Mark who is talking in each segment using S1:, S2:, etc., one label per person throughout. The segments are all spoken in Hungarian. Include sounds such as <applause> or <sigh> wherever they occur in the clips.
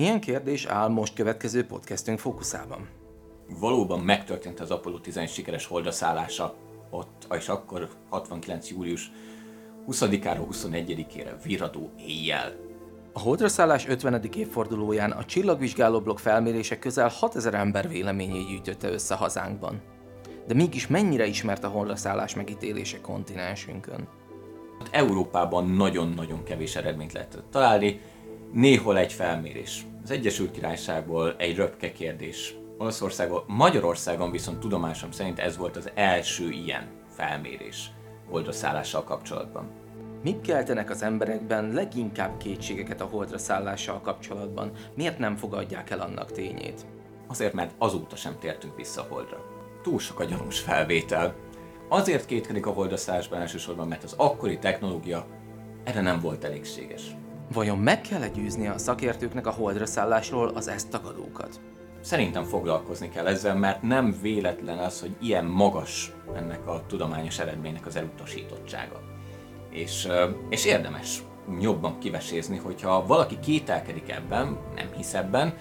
S1: Milyen kérdés áll most következő podcastünk fókuszában?
S2: Valóban megtörtént az Apollo 11 sikeres holdaszállása ott, és akkor 69. július 20-ára 21-ére viradó éjjel.
S1: A holdra szállás 50. évfordulóján a csillagvizsgáló blog felmérése közel 6000 ember véleményét gyűjtötte össze hazánkban. De mégis mennyire ismert a holdra szállás megítélése kontinensünkön?
S2: Hát Európában nagyon-nagyon kevés eredményt lehetett találni, néhol egy felmérés. Az Egyesült Királyságból egy röpke kérdés. Olaszországból, Magyarországon viszont tudomásom szerint ez volt az első ilyen felmérés holdra kapcsolatban.
S1: Mik keltenek az emberekben leginkább kétségeket a holdra szállással kapcsolatban? Miért nem fogadják el annak tényét?
S2: Azért, mert azóta sem tértünk vissza a holdra. Túl sok a gyanús felvétel. Azért kétkedik a holdra szállásban elsősorban, mert az akkori technológia erre nem volt elégséges.
S1: Vajon meg kell győzni a szakértőknek a holdra szállásról az ezt tagadókat?
S2: Szerintem foglalkozni kell ezzel, mert nem véletlen az, hogy ilyen magas ennek a tudományos eredménynek az elutasítottsága. És, és érdemes jobban kivesézni, hogyha valaki kételkedik ebben, nem hisz ebben,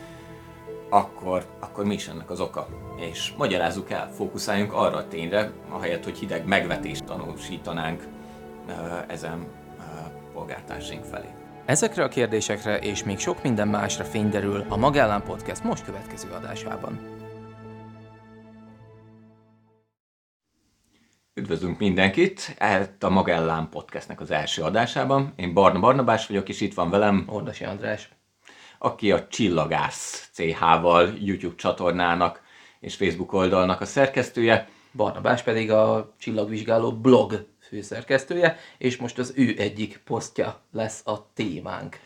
S2: akkor, akkor mi is ennek az oka? És magyarázzuk el, fókuszáljunk arra a tényre, ahelyett, hogy hideg megvetést tanúsítanánk ezen polgártársaink felé.
S1: Ezekre a kérdésekre és még sok minden másra fényderül a Magellán Podcast most következő adásában.
S2: Üdvözlünk mindenkit! Ezt a Magellán Podcastnek az első adásában. Én Barna Barnabás vagyok, és itt van velem
S1: Ordasi András,
S2: aki a Csillagász CH-val YouTube csatornának és Facebook oldalnak a szerkesztője.
S1: Barnabás pedig a Csillagvizsgáló blog főszerkesztője, és most az ő egyik posztja lesz a témánk.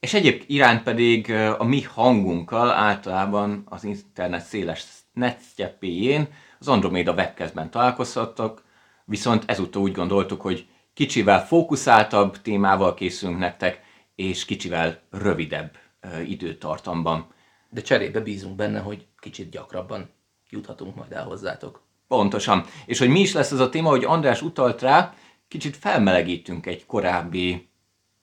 S2: És egyéb iránt pedig a mi hangunkkal általában az internet széles netsztyeppéjén az Andromeda webcastben találkozhattok, viszont ezúttal úgy gondoltuk, hogy kicsivel fókuszáltabb témával készülünk nektek, és kicsivel rövidebb időtartamban.
S1: De cserébe bízunk benne, hogy kicsit gyakrabban juthatunk majd el hozzátok.
S2: Pontosan. És hogy mi is lesz ez a téma, hogy András utalt rá, kicsit felmelegítünk egy korábbi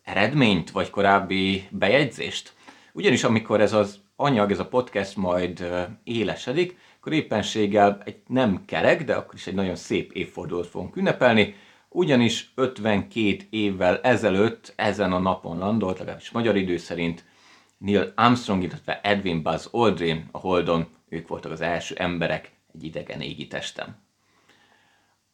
S2: eredményt, vagy korábbi bejegyzést. Ugyanis amikor ez az anyag, ez a podcast majd élesedik, akkor éppenséggel egy nem kerek, de akkor is egy nagyon szép évfordulót fogunk ünnepelni, ugyanis 52 évvel ezelőtt ezen a napon landolt, legalábbis magyar idő szerint Neil Armstrong, illetve Edwin Buzz Aldrin a Holdon, ők voltak az első emberek, egy idegen égi testem.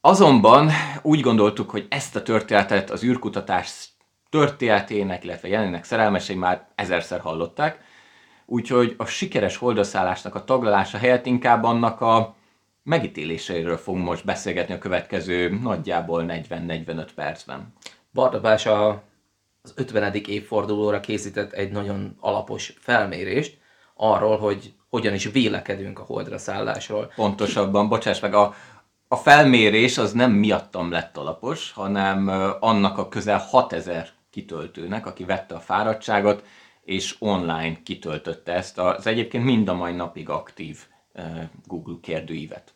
S2: Azonban úgy gondoltuk, hogy ezt a történetet az űrkutatás történetének, illetve jelenének szerelmesei már ezerszer hallották, úgyhogy a sikeres holdaszállásnak a taglalása helyett inkább annak a megítéléseiről fogunk most beszélgetni a következő nagyjából 40-45 percben.
S1: Bardabás a, az 50. évfordulóra készített egy nagyon alapos felmérést arról, hogy hogyan is vélekedünk a holdra szállásról.
S2: Pontosabban, bocsáss meg, a, a felmérés az nem miattam lett alapos, hanem annak a közel 6000 kitöltőnek, aki vette a fáradtságot, és online kitöltötte ezt az egyébként mind a mai napig aktív Google kérdőívet.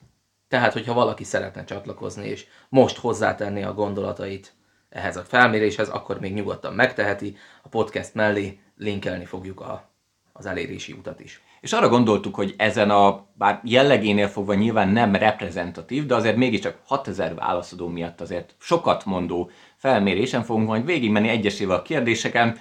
S1: Tehát, hogyha valaki szeretne csatlakozni, és most hozzátenni a gondolatait ehhez a felméréshez, akkor még nyugodtan megteheti. A podcast mellé linkelni fogjuk a, az elérési utat is.
S2: És arra gondoltuk, hogy ezen a, bár jellegénél fogva nyilván nem reprezentatív, de azért mégiscsak 6000 válaszadó miatt azért sokat mondó felmérésen fogunk majd végigmenni egyesével a kérdéseken,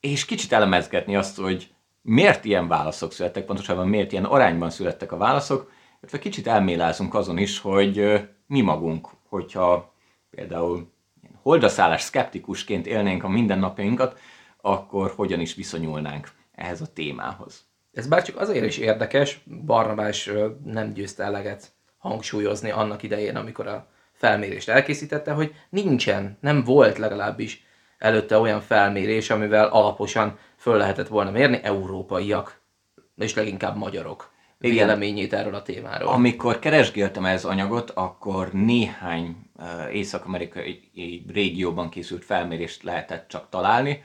S2: és kicsit elemezgetni azt, hogy miért ilyen válaszok születtek, pontosabban miért ilyen arányban születtek a válaszok, illetve kicsit elmélázunk azon is, hogy mi magunk, hogyha például holdaszállás szkeptikusként élnénk a mindennapjainkat, akkor hogyan is viszonyulnánk ehhez a témához.
S1: Ez bár csak azért is érdekes, Barnabás nem győzte eleget hangsúlyozni annak idején, amikor a felmérést elkészítette, hogy nincsen, nem volt legalábbis előtte olyan felmérés, amivel alaposan föl lehetett volna mérni európaiak, és leginkább magyarok Igen. véleményét erről a témáról.
S2: Amikor keresgéltem ez anyagot, akkor néhány észak-amerikai régióban készült felmérést lehetett csak találni,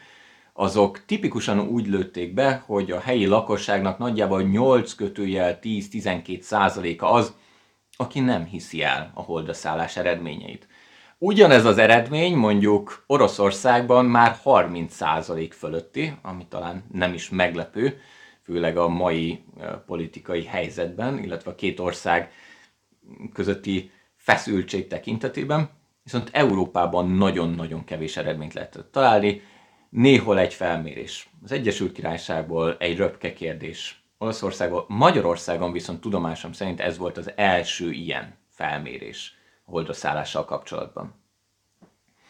S2: azok tipikusan úgy lőtték be, hogy a helyi lakosságnak nagyjából 8 kötőjel 10-12 százaléka az, aki nem hiszi el a holdaszállás eredményeit. Ugyanez az eredmény mondjuk Oroszországban már 30% fölötti, ami talán nem is meglepő, főleg a mai politikai helyzetben, illetve a két ország közötti feszültség tekintetében, viszont Európában nagyon-nagyon kevés eredményt lehetett találni, néhol egy felmérés. Az Egyesült Királyságból egy röpke kérdés. Olaszországból, Magyarországon viszont tudomásom szerint ez volt az első ilyen felmérés a holdra szállással kapcsolatban.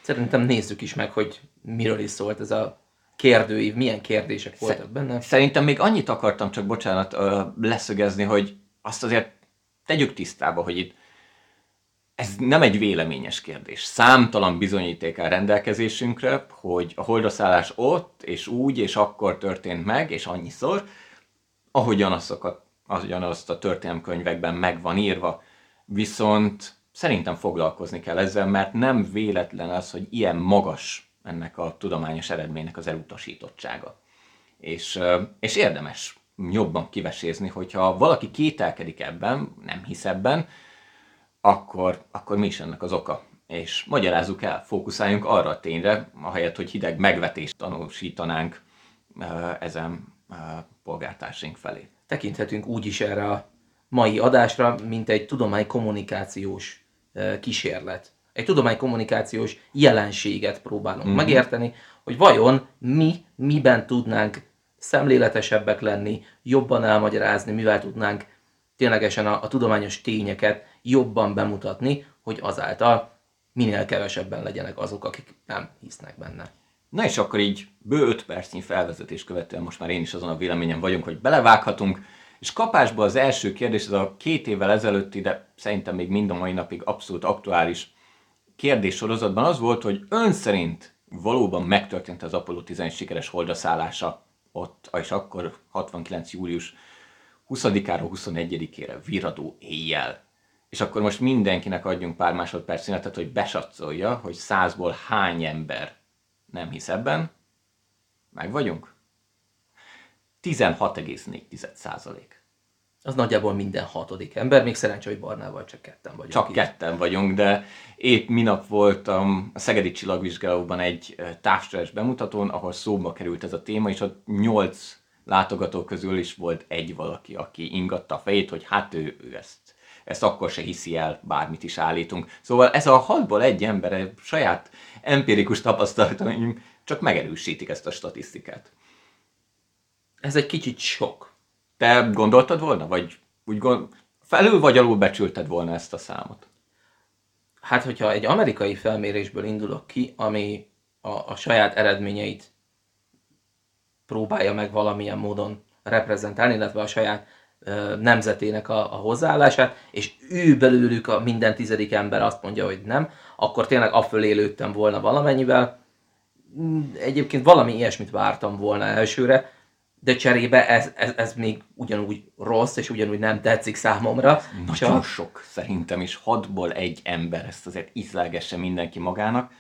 S1: Szerintem nézzük is meg, hogy miről is szólt ez a kérdőív, milyen kérdések voltak benne.
S2: Szerintem még annyit akartam csak, bocsánat, leszögezni, hogy azt azért tegyük tisztába, hogy itt ez nem egy véleményes kérdés. Számtalan bizonyíték áll rendelkezésünkre, hogy a holdaszállás ott, és úgy, és akkor történt meg, és annyiszor, ahogyan, azokat, azt a történelmkönyvekben meg van írva. Viszont szerintem foglalkozni kell ezzel, mert nem véletlen az, hogy ilyen magas ennek a tudományos eredménynek az elutasítottsága. És, és érdemes jobban kivesézni, hogyha valaki kételkedik ebben, nem hisz ebben, akkor, akkor mi is ennek az oka? És magyarázzuk el, fókuszáljunk arra a tényre, ahelyett, hogy hideg megvetést tanúsítanánk ezen polgártársaink felé.
S1: Tekinthetünk úgy is erre a mai adásra, mint egy tudománykommunikációs kísérlet. Egy tudománykommunikációs jelenséget próbálunk mm-hmm. megérteni, hogy vajon mi miben tudnánk szemléletesebbek lenni, jobban elmagyarázni, mivel tudnánk ténylegesen a, a tudományos tényeket jobban bemutatni, hogy azáltal minél kevesebben legyenek azok, akik nem hisznek benne.
S2: Na és akkor így bő 5 percnyi felvezetés követően most már én is azon a véleményen vagyunk, hogy belevághatunk, és kapásból az első kérdés, ez a két évvel ezelőtti, de szerintem még mind a mai napig abszolút aktuális kérdés sorozatban az volt, hogy ön szerint valóban megtörtént az Apollo 11 sikeres holdaszállása ott, és akkor 69. július 20-ára, 21-ére viradó éjjel. És akkor most mindenkinek adjunk pár másodperc szünetet, hogy besatszolja, hogy százból hány ember nem hisz ebben. Meg vagyunk? 16,4 százalék.
S1: Az nagyjából minden hatodik ember, még szerencsé, hogy Barnával csak ketten vagyunk.
S2: Csak így. ketten vagyunk, de épp minap voltam a Szegedi Csillagvizsgálóban egy távstörés bemutatón, ahol szóba került ez a téma, és ott nyolc látogató közül is volt egy valaki, aki ingatta a fejét, hogy hát ő, ő ezt, ezt akkor se hiszi el, bármit is állítunk. Szóval ez a hatból egy ember, saját empirikus tapasztalataim csak megerősítik ezt a statisztikát.
S1: Ez egy kicsit sok.
S2: Te gondoltad volna, vagy úgy gond... felül vagy alul becsülted volna ezt a számot?
S1: Hát, hogyha egy amerikai felmérésből indulok ki, ami a, a saját eredményeit próbálja meg valamilyen módon reprezentálni, illetve a saját nemzetének a, a hozzáállását, és ő belőlük a minden tizedik ember azt mondja, hogy nem, akkor tényleg afölé lőttem volna valamennyivel. Mm, egyébként valami ilyesmit vártam volna elsőre, de cserébe ez, ez, ez még ugyanúgy rossz, és ugyanúgy nem tetszik számomra.
S2: Nagyon csak... sok szerintem, és hatból egy ember, ezt azért ízlelgesse mindenki magának.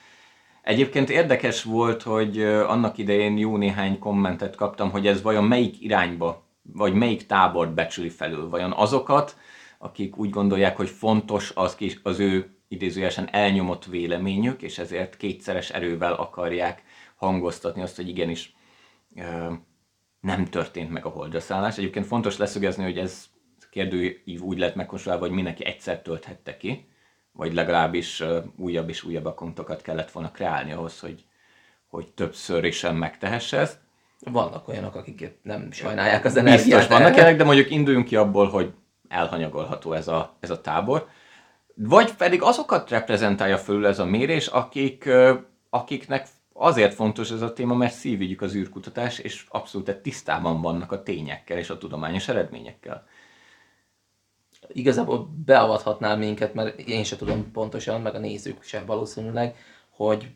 S2: Egyébként érdekes volt, hogy annak idején jó néhány kommentet kaptam, hogy ez vajon melyik irányba, vagy melyik tábort becsüli felül. Vajon azokat, akik úgy gondolják, hogy fontos az, az ő idézőjelesen elnyomott véleményük, és ezért kétszeres erővel akarják hangoztatni azt, hogy igenis nem történt meg a holdraszállás. Egyébként fontos leszögezni, hogy ez kérdőív úgy lett megkonstruálva, hogy mindenki egyszer tölthette ki, vagy legalábbis újabb és újabb akkontokat kellett volna kreálni ahhoz, hogy, hogy többször is sem megtehesse ezt.
S1: Vannak olyanok, akik nem sajnálják az energiát.
S2: Biztos vannak ilyenek, de mondjuk induljunk ki abból, hogy elhanyagolható ez a, ez a tábor. Vagy pedig azokat reprezentálja fölül ez a mérés, akik, akiknek azért fontos ez a téma, mert szívügyük az űrkutatás, és abszolút tisztában vannak a tényekkel és a tudományos eredményekkel.
S1: Igazából beavathatnál minket, mert én sem tudom pontosan, meg a nézők se valószínűleg, hogy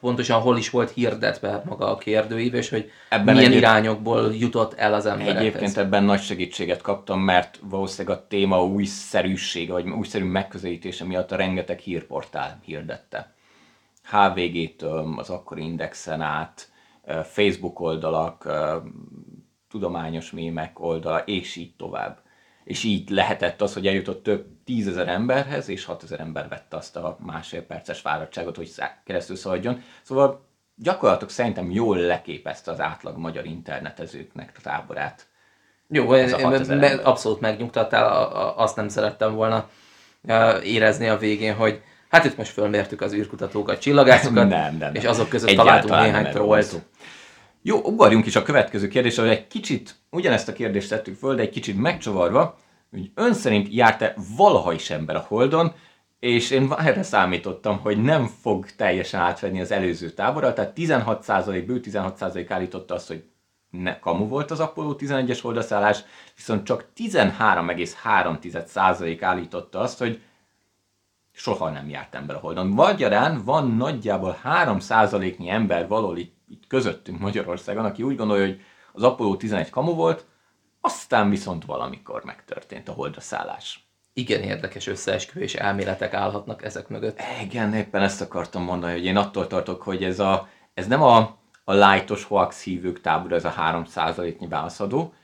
S1: pontosan hol is volt hirdetve maga a kérdőív, és hogy ebben milyen egyéb... irányokból jutott el az emberekhez.
S2: Egyébként ebben nagy segítséget kaptam, mert valószínűleg a téma újszerűsége, vagy újszerű megközelítése miatt a rengeteg hírportál hirdette. HVG-től, az akkori indexen át, Facebook oldalak, tudományos mémek oldala, és így tovább. És így lehetett az, hogy eljutott több tízezer emberhez, és 6000 ember vette azt a másfél perces fáradtságot, hogy keresztül szaladjon. Szóval gyakorlatilag szerintem jól leképezte az átlag magyar internetezőknek a táborát.
S1: Jó, ez me, abszolút megnyugtattál, azt nem szerettem volna érezni a végén, hogy hát itt most fölmértük az űrkutatókat, csillagászokat, nem, nem, nem. és azok között Egyáltalán találtunk néhány trollt.
S2: Jó, ugorjunk is a következő kérdésre, hogy egy kicsit, ugyanezt a kérdést tettük föl, de egy kicsit megcsavarva, hogy ön szerint járt-e valaha is ember a Holdon, és én erre számítottam, hogy nem fog teljesen átvenni az előző táborral, tehát 16% bő 16% állította azt, hogy ne kamu volt az Apollo 11-es holdaszállás, viszont csak 13,3% állította azt, hogy soha nem járt ember a Holdon. Magyarán van nagyjából 3%-nyi ember valahol itt, itt közöttünk Magyarországon, aki úgy gondolja, hogy az Apollo 11 kamu volt, aztán viszont valamikor megtörtént a holdra szállás.
S1: Igen érdekes összeesküvés elméletek állhatnak ezek mögött.
S2: Igen, éppen ezt akartam mondani, hogy én attól tartok, hogy ez, a, ez nem a, a lightos hoax hívők tábor, ez a 3%-nyi válaszadó,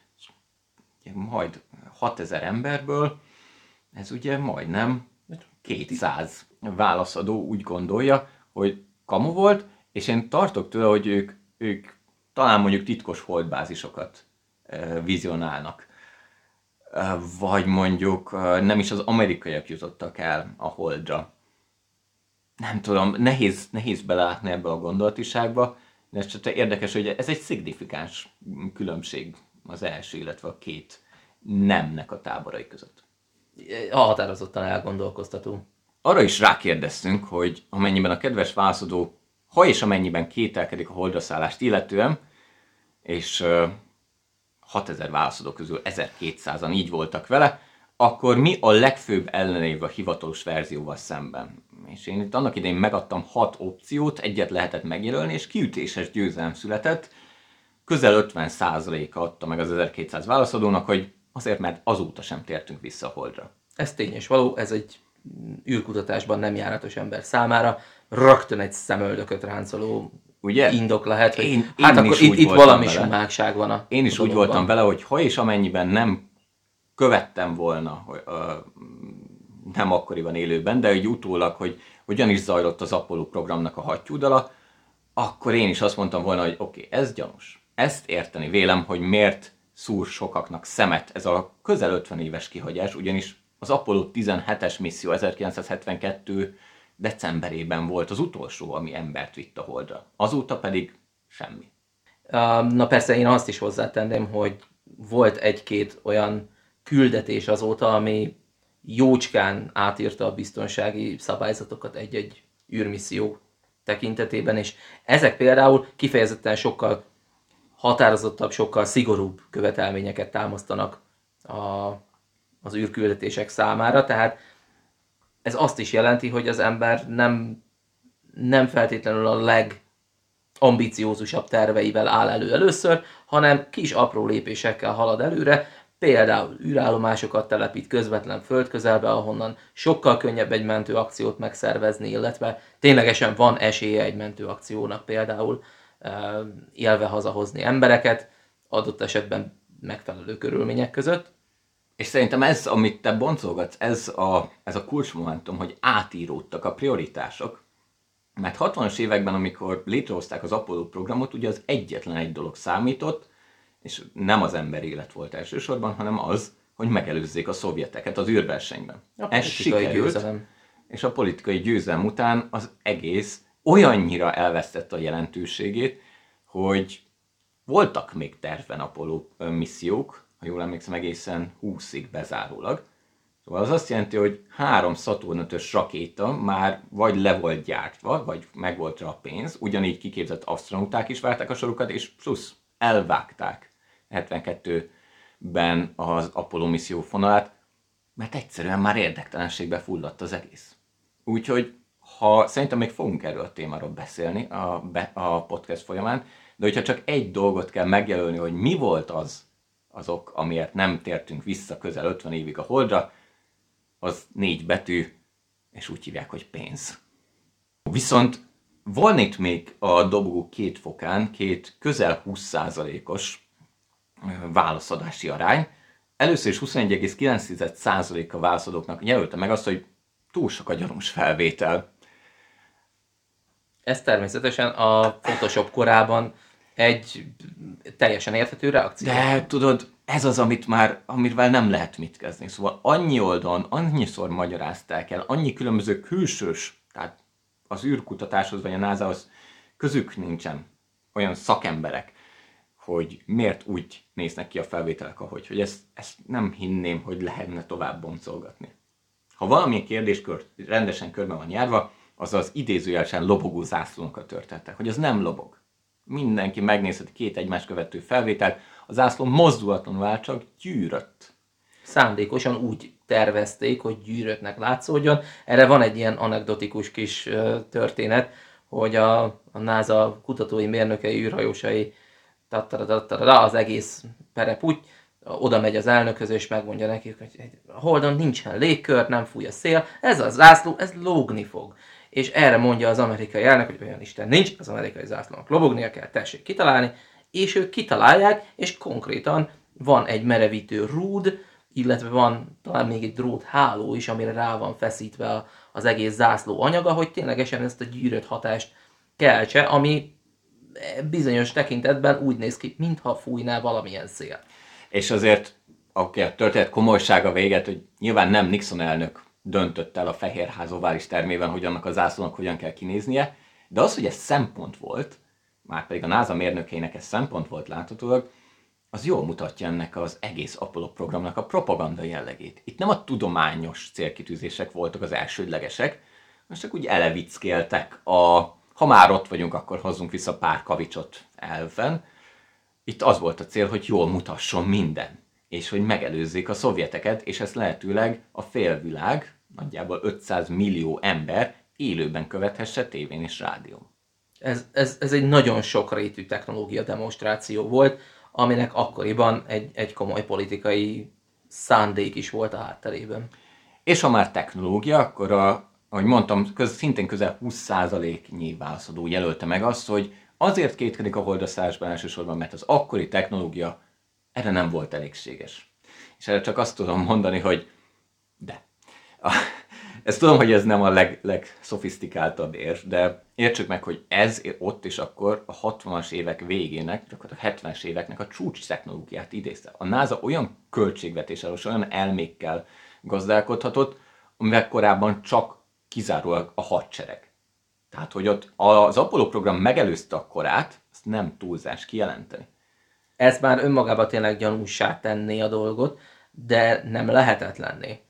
S2: majd 6000 emberből, ez ugye majdnem 200 válaszadó úgy gondolja, hogy kamu volt, és én tartok tőle, hogy ők, ők talán mondjuk titkos holdbázisokat vizionálnak. Vagy mondjuk nem is az amerikaiak jutottak el a holdra. Nem tudom, nehéz, nehéz belátni ebbe a gondolatiságba, de ez csak érdekes, hogy ez egy szignifikáns különbség az első, illetve a két nemnek a táborai között.
S1: A határozottan elgondolkoztató.
S2: Arra is rákérdeztünk, hogy amennyiben a kedves válaszadó, ha és amennyiben kételkedik a holdaszállást illetően, és 6000 válaszadó közül 1200-an így voltak vele, akkor mi a legfőbb ellenév a hivatalos verzióval szemben? És én itt annak idején megadtam 6 opciót, egyet lehetett megjelölni, és kiütéses győzelem született. Közel 50%-a adta meg az 1200 válaszadónak, hogy azért, mert azóta sem tértünk vissza a Holdra.
S1: Ez tény és való, ez egy űrkutatásban nem járatos ember számára rögtön egy szemöldököt ráncoló Ugye? indok lehet, hogy én, hát én akkor itt, itt valami sumákság van a
S2: Én is úgy voltam vele, hogy ha és amennyiben nem követtem volna, hogy, uh, nem akkoriban élőben, de egy utólag, hogy hogyan is zajlott az Apollo programnak a hattyúdala, akkor én is azt mondtam volna, hogy oké, okay, ez gyanús. Ezt érteni vélem, hogy miért szúr sokaknak szemet ez a közel 50 éves kihagyás, ugyanis az Apollo 17-es misszió 1972 decemberében volt az utolsó, ami embert vitt a holdra. Azóta pedig semmi.
S1: Na persze én azt is hozzátenném, hogy volt egy-két olyan küldetés azóta, ami jócskán átírta a biztonsági szabályzatokat egy-egy űrmisszió tekintetében, és ezek például kifejezetten sokkal határozottabb, sokkal szigorúbb követelményeket támasztanak a, az űrküldetések számára, tehát ez azt is jelenti, hogy az ember nem, nem feltétlenül a legambiciózusabb terveivel áll elő először, hanem kis apró lépésekkel halad előre, például űrállomásokat telepít közvetlen földközelbe, ahonnan sokkal könnyebb egy mentőakciót megszervezni, illetve ténylegesen van esélye egy mentőakciónak például élve hazahozni embereket, adott esetben megfelelő körülmények között.
S2: És szerintem ez, amit te boncolgatsz, ez a, ez a kulcsmomentum, hogy átíródtak a prioritások. Mert 60-as években, amikor létrehozták az Apollo programot, ugye az egyetlen egy dolog számított, és nem az ember élet volt elsősorban, hanem az, hogy megelőzzék a szovjeteket az űrversenyben.
S1: A Ez sikerült, győzelem.
S2: és a politikai győzelem után az egész olyannyira elvesztette a jelentőségét, hogy voltak még terven Apollo missziók, ha jól emlékszem, egészen 20-ig bezárólag. Szóval az azt jelenti, hogy három Saturn 5 rakéta már vagy le volt gyártva, vagy meg volt rá a pénz, ugyanígy kiképzett astronauták is várták a sorukat, és plusz elvágták 72-ben az Apollo misszió fonalát, mert egyszerűen már érdektelenségbe fulladt az egész. Úgyhogy ha szerintem még fogunk erről a témáról beszélni a, be, a podcast folyamán, de hogyha csak egy dolgot kell megjelölni, hogy mi volt az, azok, amiért nem tértünk vissza közel 50 évig a holdra, az négy betű, és úgy hívják, hogy pénz. Viszont van itt még a dobogó két fokán két közel 20%-os válaszadási arány, Először is 21,9% a válaszadóknak jelölte meg azt, hogy túl sok a gyanús felvétel.
S1: Ez természetesen a Photoshop korában egy teljesen érthető reakció.
S2: De tudod, ez az, amit már, amivel nem lehet mit kezdeni. Szóval annyi oldalon, annyiszor magyarázták el, annyi különböző külsős, tehát az űrkutatáshoz vagy a NASA-hoz közük nincsen olyan szakemberek, hogy miért úgy néznek ki a felvételek, ahogy, hogy ezt, ezt nem hinném, hogy lehetne tovább boncolgatni. Ha valamilyen kérdéskör rendesen körbe van járva, az az idézőjelesen lobogó zászlónokat történtek, hogy az nem lobog. Mindenki megnézheti két egymás követő felvételt, a zászló mozdulatlanul áll, csak gyűrött.
S1: Szándékosan úgy tervezték, hogy gyűröttnek látszódjon. Erre van egy ilyen anekdotikus kis történet, hogy a, a NASA kutatói, mérnökei, űrhajósai az egész perepúgy, oda megy az elnökhöz, és megmondja nekik, hogy a Holdon nincsen légkör, nem fúj a szél, ez a zászló, ez lógni fog. És erre mondja az amerikai elnök, hogy olyan Isten nincs, az amerikai zászlónak lobognia kell, tessék kitalálni, és ők kitalálják, és konkrétan van egy merevítő rúd, illetve van talán még egy drót háló is, amire rá van feszítve az egész zászló anyaga, hogy ténylegesen ezt a gyűrött hatást keltse, ami bizonyos tekintetben úgy néz ki, mintha fújná valamilyen szél.
S2: És azért oké, a történet komolysága véget, hogy nyilván nem Nixon elnök döntött el a Fehérház ovális termében, hogy annak az zászlónak hogyan kell kinéznie, de az, hogy ez szempont volt, már pedig a NASA mérnökeinek ez szempont volt láthatólag, az jól mutatja ennek az egész Apollo programnak a propaganda jellegét. Itt nem a tudományos célkitűzések voltak az elsődlegesek, most csak úgy elevickéltek a ha már ott vagyunk, akkor hozzunk vissza pár kavicsot elven. Itt az volt a cél, hogy jól mutasson minden, és hogy megelőzzék a szovjeteket, és ezt lehetőleg a félvilág, nagyjából 500 millió ember élőben követhesse tévén és rádión.
S1: Ez, ez, ez egy nagyon sokrétű technológia demonstráció volt, aminek akkoriban egy, egy komoly politikai szándék is volt a hátterében.
S2: És ha már technológia, akkor a, ahogy mondtam, köz, szintén közel 20%-nyi válaszadó jelölte meg azt, hogy azért kétkedik a holdaszállásban elsősorban, mert az akkori technológia erre nem volt elégséges. És erre csak azt tudom mondani, hogy de. Ezt tudom, hogy ez nem a leg, legszofisztikáltabb érv, de értsük meg, hogy ez ott és akkor a 60-as évek végének, a 70-es éveknek a csúcs technológiát idézte. A NASA olyan költségvetéssel, olyan elmékkel gazdálkodhatott, amivel korábban csak kizárólag a hadsereg. Tehát, hogy ott az Apollo program megelőzte a korát, ezt nem túlzás kijelenteni.
S1: Ez már önmagában tényleg gyanúsá tenné a dolgot, de nem lehetetlenné.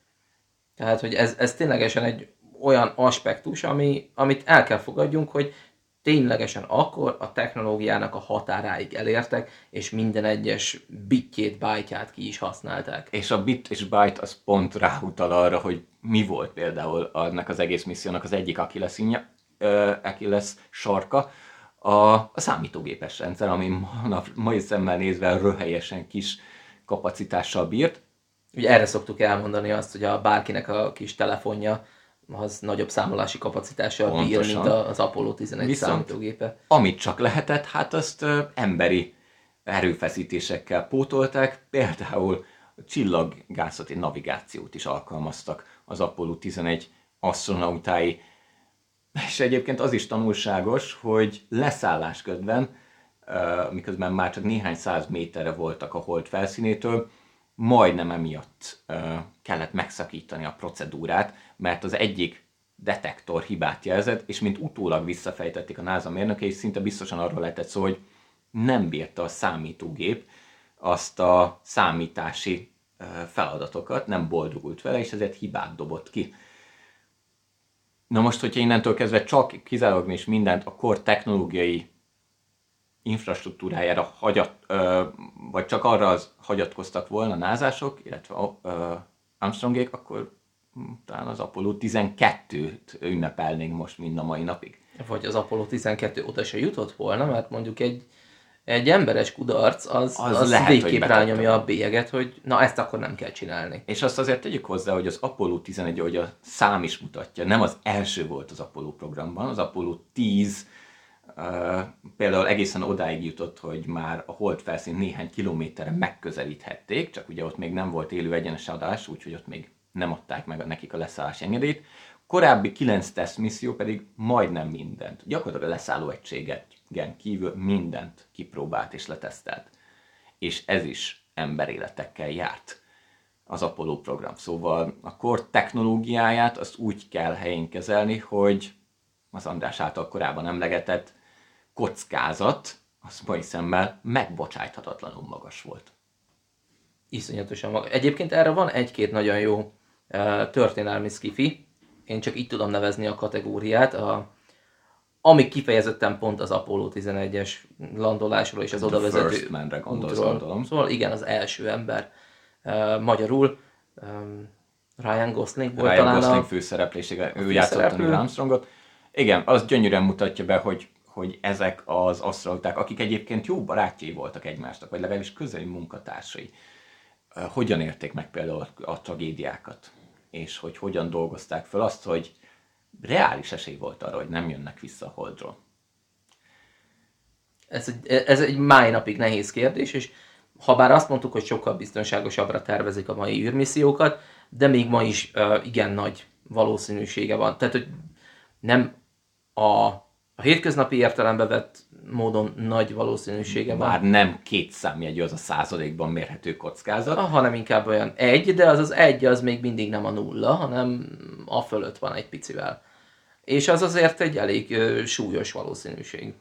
S1: Tehát, hogy ez, ez ténylegesen egy olyan aspektus, ami, amit el kell fogadjunk, hogy ténylegesen akkor a technológiának a határáig elértek, és minden egyes bitjét, byte ki is használták.
S2: És a bit és byte az pont ráutal arra, hogy mi volt például annak az egész missziónak az egyik Achilles, uh, Achilles sarka, a, a számítógépes rendszer, ami ma, mai szemmel nézve röhelyesen kis kapacitással bírt.
S1: Ugye erre szoktuk elmondani azt, hogy a bárkinek a kis telefonja az nagyobb számolási kapacitással Pontosan. bír, mint az Apollo 11 Viszont, számítógépe.
S2: Amit csak lehetett, hát azt ö, emberi erőfeszítésekkel pótolták, például csillaggászati navigációt is alkalmaztak az Apollo 11 astronautái. És egyébként az is tanulságos, hogy leszállás közben, miközben már csak néhány száz méterre voltak a hold felszínétől, majdnem emiatt kellett megszakítani a procedúrát, mert az egyik detektor hibát jelzett, és mint utólag visszafejtették a NASA mérnökei, szinte biztosan arról lehetett szó, hogy nem bírta a számítógép azt a számítási feladatokat, nem boldogult vele, és ezért hibát dobott ki. Na most, hogyha innentől kezdve csak kizárólag és mindent a kor technológiai infrastruktúrájára hagyat, ö, vagy csak arra az hagyatkoztak volna názások, illetve ö, Armstrongék, akkor hm, talán az Apollo 12-t ünnepelnénk most mind a mai napig.
S1: Vagy az Apollo 12 oda se jutott volna, mert mondjuk egy egy emberes kudarc, az, az, az lehet, végképp rányomja a bélyeget, hogy na ezt akkor nem kell csinálni.
S2: És azt azért tegyük hozzá, hogy az Apollo 11, ahogy a szám is mutatja, nem az első volt az Apollo programban, az Apollo 10 Például egészen odáig jutott, hogy már a hold felszín néhány kilométerre megközelíthették, csak ugye ott még nem volt élő egyenes adás, úgyhogy ott még nem adták meg nekik a leszállás engedélyt. Korábbi 9 teszt misszió pedig majdnem mindent, gyakorlatilag a leszálló egységen kívül mindent kipróbált és letesztelt. És ez is emberéletekkel járt az Apollo program. Szóval a kor technológiáját azt úgy kell helyén kezelni, hogy az András által korábban emlegetett kockázat, az mai szemmel megbocsájthatatlanul magas volt.
S1: Iszonyatosan magas. Egyébként erre van egy-két nagyon jó uh, történelmi skifi, én csak így tudom nevezni a kategóriát, a, ami kifejezetten pont az Apollo 11-es landolásról és az oda vezető
S2: gondolsz, gondolom.
S1: Szóval igen, az első ember uh, magyarul um, Ryan Gosling volt
S2: Ryan
S1: talán
S2: Gosling
S1: a
S2: főszereplésége, ő játszotta Neil Armstrongot. Igen, az gyönyörűen mutatja be, hogy, hogy ezek az asztrauták, akik egyébként jó barátjai voltak egymásnak, vagy legalábbis közeli munkatársai, hogyan érték meg például a tragédiákat, és hogy hogyan dolgozták fel azt, hogy reális esély volt arra, hogy nem jönnek vissza a Holdról.
S1: Ez egy, ez egy máj napig nehéz kérdés, és ha bár azt mondtuk, hogy sokkal biztonságosabbra tervezik a mai űrmissziókat, de még ma is uh, igen nagy valószínűsége van. Tehát, hogy nem a, a hétköznapi értelembe vett módon nagy valószínűsége van.
S2: Már nem két számjegyű az a százalékban mérhető kockázat.
S1: Ah, hanem inkább olyan egy, de az az egy az még mindig nem a nulla, hanem a fölött van egy picivel. És az azért egy elég ö, súlyos valószínűség.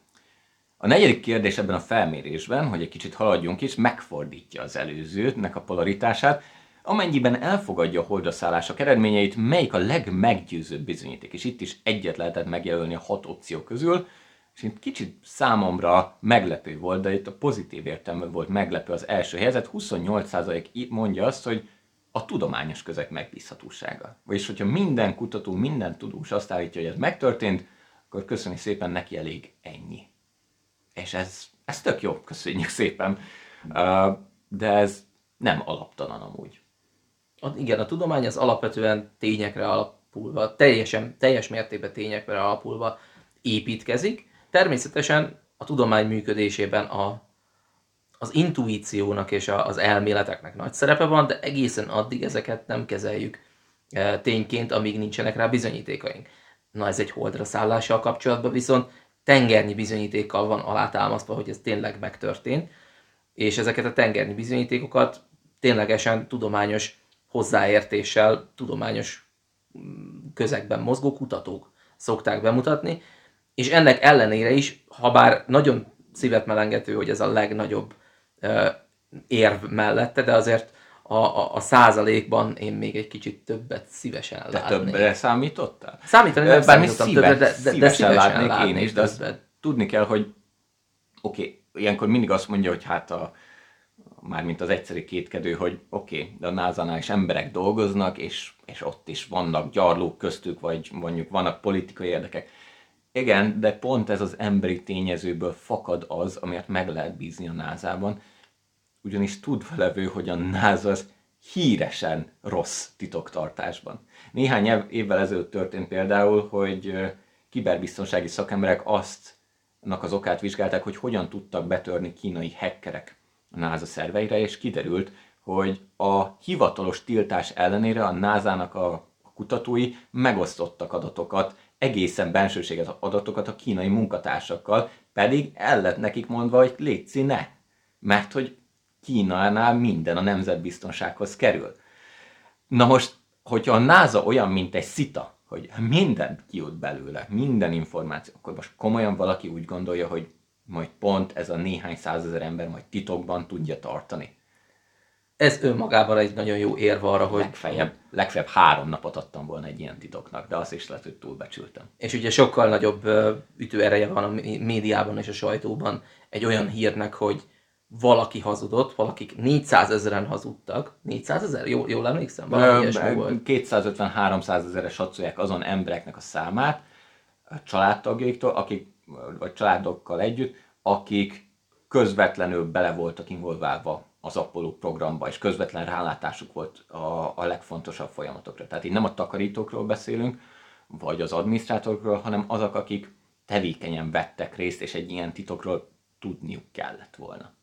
S2: A negyedik kérdés ebben a felmérésben, hogy egy kicsit haladjunk is, megfordítja az előzőnek a polaritását, Amennyiben elfogadja a holdra szállások eredményeit, melyik a legmeggyőzőbb bizonyíték? És itt is egyet lehetett megjelölni a hat opció közül, és itt kicsit számomra meglepő volt, de itt a pozitív értelme volt meglepő az első helyzet. 28% mondja azt, hogy a tudományos közeg megbízhatósága. Vagyis, hogyha minden kutató, minden tudós azt állítja, hogy ez megtörtént, akkor köszönjük szépen, neki elég ennyi. És ez, ez tök jó, köszönjük szépen. De ez nem alaptalan amúgy
S1: igen, a tudomány az alapvetően tényekre alapulva, teljesen, teljes mértékben tényekre alapulva építkezik. Természetesen a tudomány működésében a, az intuíciónak és a, az elméleteknek nagy szerepe van, de egészen addig ezeket nem kezeljük e, tényként, amíg nincsenek rá bizonyítékaink. Na ez egy holdra szállással kapcsolatban viszont tengernyi bizonyítékkal van alátámasztva, hogy ez tényleg megtörtént, és ezeket a tengernyi bizonyítékokat ténylegesen tudományos hozzáértéssel tudományos mm, közegben mozgó kutatók szokták bemutatni, és ennek ellenére is, ha bár nagyon szívet melengető, hogy ez a legnagyobb érv mellette, de azért a, a, a százalékban én még egy kicsit többet szívesen
S2: de látnék. többre számítottál?
S1: Számítani nem számítottam
S2: szíve,
S1: többet, de, de, de szívesen
S2: látnék,
S1: látnék
S2: én is, de azt tudni kell, hogy oké, okay, ilyenkor mindig azt mondja, hogy hát a, mármint az egyszerű kétkedő, hogy oké, okay, de a NASA-nál is emberek dolgoznak, és, és ott is vannak gyarlók köztük, vagy mondjuk vannak politikai érdekek. Igen, de pont ez az emberi tényezőből fakad az, amiért meg lehet bízni a NASA-ban, ugyanis tudva levő, hogy a NASA az híresen rossz titoktartásban. Néhány évvel ezelőtt történt például, hogy kiberbiztonsági szakemberek azt az okát vizsgálták, hogy hogyan tudtak betörni kínai hackerek a NASA szerveire, és kiderült, hogy a hivatalos tiltás ellenére a NASA-nak a kutatói megosztottak adatokat, egészen bensőséges adatokat a kínai munkatársakkal, pedig el lett nekik mondva, hogy létszi ne, mert hogy Kínánál minden a nemzetbiztonsághoz kerül. Na most, hogyha a NASA olyan, mint egy szita, hogy mindent kiút belőle, minden információ, akkor most komolyan valaki úgy gondolja, hogy majd pont ez a néhány százezer ember majd titokban tudja tartani.
S1: Ez önmagában egy nagyon jó érv arra, hogy...
S2: Legfeljebb, legfeljebb három napot adtam volna egy ilyen titoknak, de azt is lehet, hogy túlbecsültem.
S1: És ugye sokkal nagyobb ütőereje van a médiában és a sajtóban egy olyan hírnek, hogy valaki hazudott, valakik 400 ezeren hazudtak. 400 ezer? Jól, jól emlékszem? Valami
S2: 250-300 ezerre satszolják azon embereknek a számát, a családtagjaiktól, akik vagy családokkal együtt, akik közvetlenül bele voltak involválva az Apollo programba, és közvetlen rálátásuk volt a, a legfontosabb folyamatokra. Tehát így nem a takarítókról beszélünk, vagy az adminisztrátorokról, hanem azok, akik tevékenyen vettek részt, és egy ilyen titokról tudniuk kellett volna.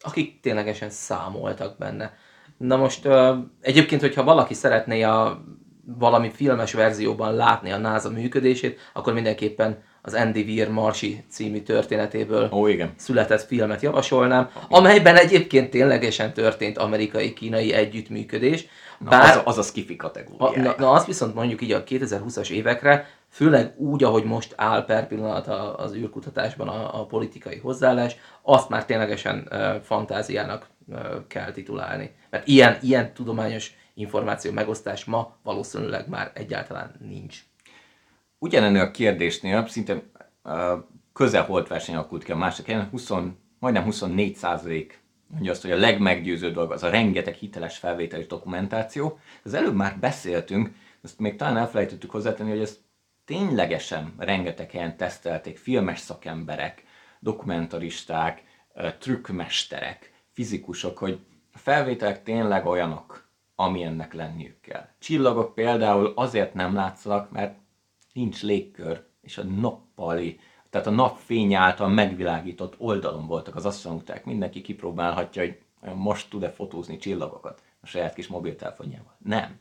S1: Akik ténylegesen számoltak benne. Na most egyébként, hogyha valaki szeretné a valami filmes verzióban látni a NASA működését, akkor mindenképpen az Andy Weir Marsi című történetéből
S2: Ó, igen.
S1: született filmet javasolnám, amelyben egyébként ténylegesen történt amerikai-kínai együttműködés.
S2: Na,
S1: Bár
S2: az, az a skifi
S1: a,
S2: kategória.
S1: na, na azt viszont mondjuk így a 2020-as évekre, főleg úgy, ahogy most áll per pillanat a- az űrkutatásban a, a politikai hozzáállás, azt már ténylegesen uh, fantáziának uh, kell titulálni. Mert ilyen, ilyen tudományos információ megosztás ma valószínűleg már egyáltalán nincs.
S2: Ugyanennél a kérdésnél szinte közel holt verseny alakult ki a másik helyen, 20, majdnem 24 százalék mondja azt, hogy a legmeggyőző dolog az a rengeteg hiteles felvétel és dokumentáció. Az előbb már beszéltünk, ezt még talán elfelejtettük hozzátenni, hogy ezt ténylegesen rengeteg helyen tesztelték filmes szakemberek, dokumentaristák, trükkmesterek, fizikusok, hogy a felvételek tényleg olyanok, amilyennek lenniük kell. Csillagok például azért nem látszanak, mert nincs légkör, és a nappali, tehát a napfény által megvilágított oldalon voltak az asztronauták. Mindenki kipróbálhatja, hogy most tud-e fotózni csillagokat a saját kis mobiltelefonjával. Nem.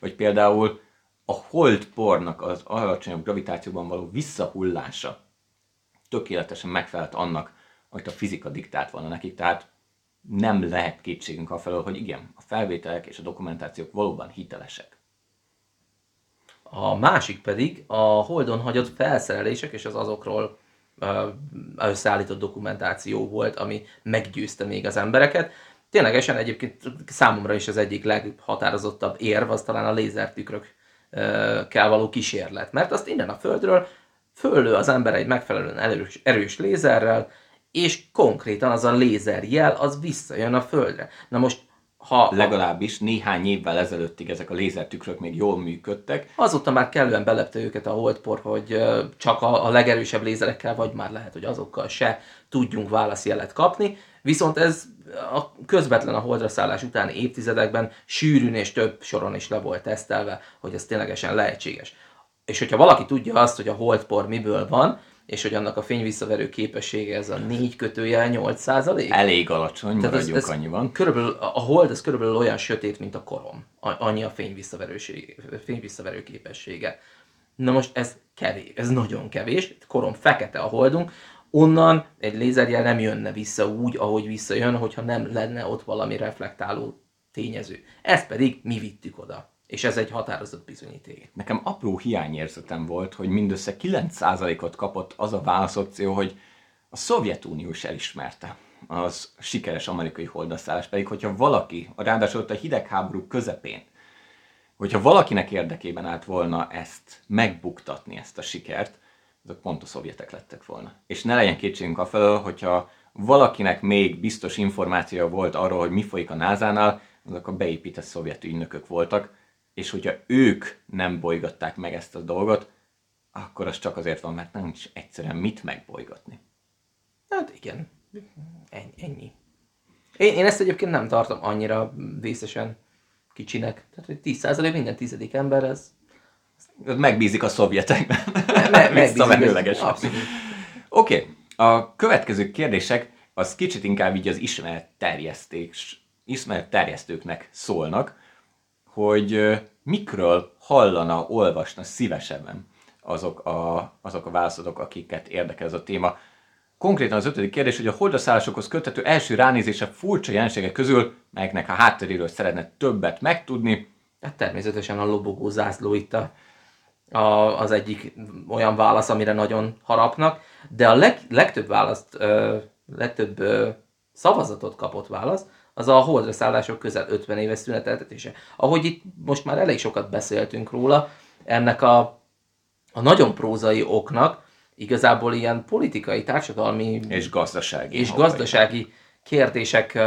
S2: Vagy például a holdpornak az alacsonyabb gravitációban való visszahullása tökéletesen megfelelt annak, amit a fizika diktált volna nekik, tehát nem lehet kétségünk afelől, hogy igen, a felvételek és a dokumentációk valóban hitelesek.
S1: A másik pedig a Holdon hagyott felszerelések és az azokról összeállított dokumentáció volt, ami meggyőzte még az embereket. Ténylegesen egyébként számomra is az egyik leghatározottabb érv, az talán a lézertükrök ö, kell való kísérlet. Mert azt innen a Földről föllő az ember egy megfelelően erős, erős lézerrel, és konkrétan az a lézerjel az visszajön a Földre. Na most, ha
S2: Legalábbis néhány évvel ezelőttig ezek a lézertükrök még jól működtek,
S1: Azóta már kellően belepte őket a holdpor, hogy csak a, a legerősebb lézerekkel, vagy már lehet, hogy azokkal se tudjunk válaszjelet kapni. Viszont ez a közvetlen a holdra szállás utáni évtizedekben sűrűn és több soron is le volt tesztelve, hogy ez ténylegesen lehetséges. És hogyha valaki tudja azt, hogy a holdpor miből van, és hogy annak a fényvisszaverő képessége ez a 4 kötőjel 8 százalék,
S2: elég alacsony,
S1: tehát
S2: maradjunk ez, ez annyiban.
S1: Körülbelül, a hold az körülbelül olyan sötét, mint a korom. Annyi a fényvisszaverő képessége. Na most ez kevés, ez nagyon kevés. Korom fekete a holdunk, onnan egy lézerjel nem jönne vissza úgy, ahogy visszajön, hogyha nem lenne ott valami reflektáló tényező. Ezt pedig mi vittük oda. És ez egy határozott bizonyíték.
S2: Nekem apró hiányérzetem volt, hogy mindössze 9%-ot kapott az a válaszopció, hogy a Szovjetunió is elismerte az sikeres amerikai holdaszállás, pedig hogyha valaki, ráadásul ott a hidegháború közepén, hogyha valakinek érdekében állt volna ezt megbuktatni, ezt a sikert, azok pont a szovjetek lettek volna. És ne legyen kétségünk afelől, hogyha valakinek még biztos információja volt arról, hogy mi folyik a NASA-nál, azok a beépített szovjet ügynökök voltak, és hogyha ők nem bolygatták meg ezt a dolgot, akkor az csak azért van, mert nem is egyszerűen mit megbolygatni.
S1: Hát igen, ennyi. Én, én ezt egyébként nem tartom annyira vészesen kicsinek. Tehát, hogy 10% minden tizedik ember, ez
S2: Megbízik a szovjetekben.
S1: me- <laughs> megbízik. Abszolút.
S2: Oké, okay. a következő kérdések az kicsit inkább így az ismeret terjesztés, ismeret terjesztőknek szólnak, hogy mikről hallana, olvasna szívesebben azok a, azok a válaszatok, akiket érdekel ez a téma. Konkrétan az ötödik kérdés, hogy a holdaszállásokhoz köthető első ránézése furcsa jelenségek közül, melyeknek a hátteréről szeretne többet megtudni,
S1: Hát természetesen a lobogó zászló itt a, a, az egyik olyan válasz, amire nagyon harapnak, de a leg, legtöbb választ, ö, legtöbb ö, szavazatot kapott válasz, az a holdra szállások közel 50 éves szüneteltetése. Ahogy itt most már elég sokat beszéltünk róla, ennek a, a nagyon prózai oknak igazából ilyen politikai, társadalmi
S2: és gazdasági.
S1: és gazdasági kérdések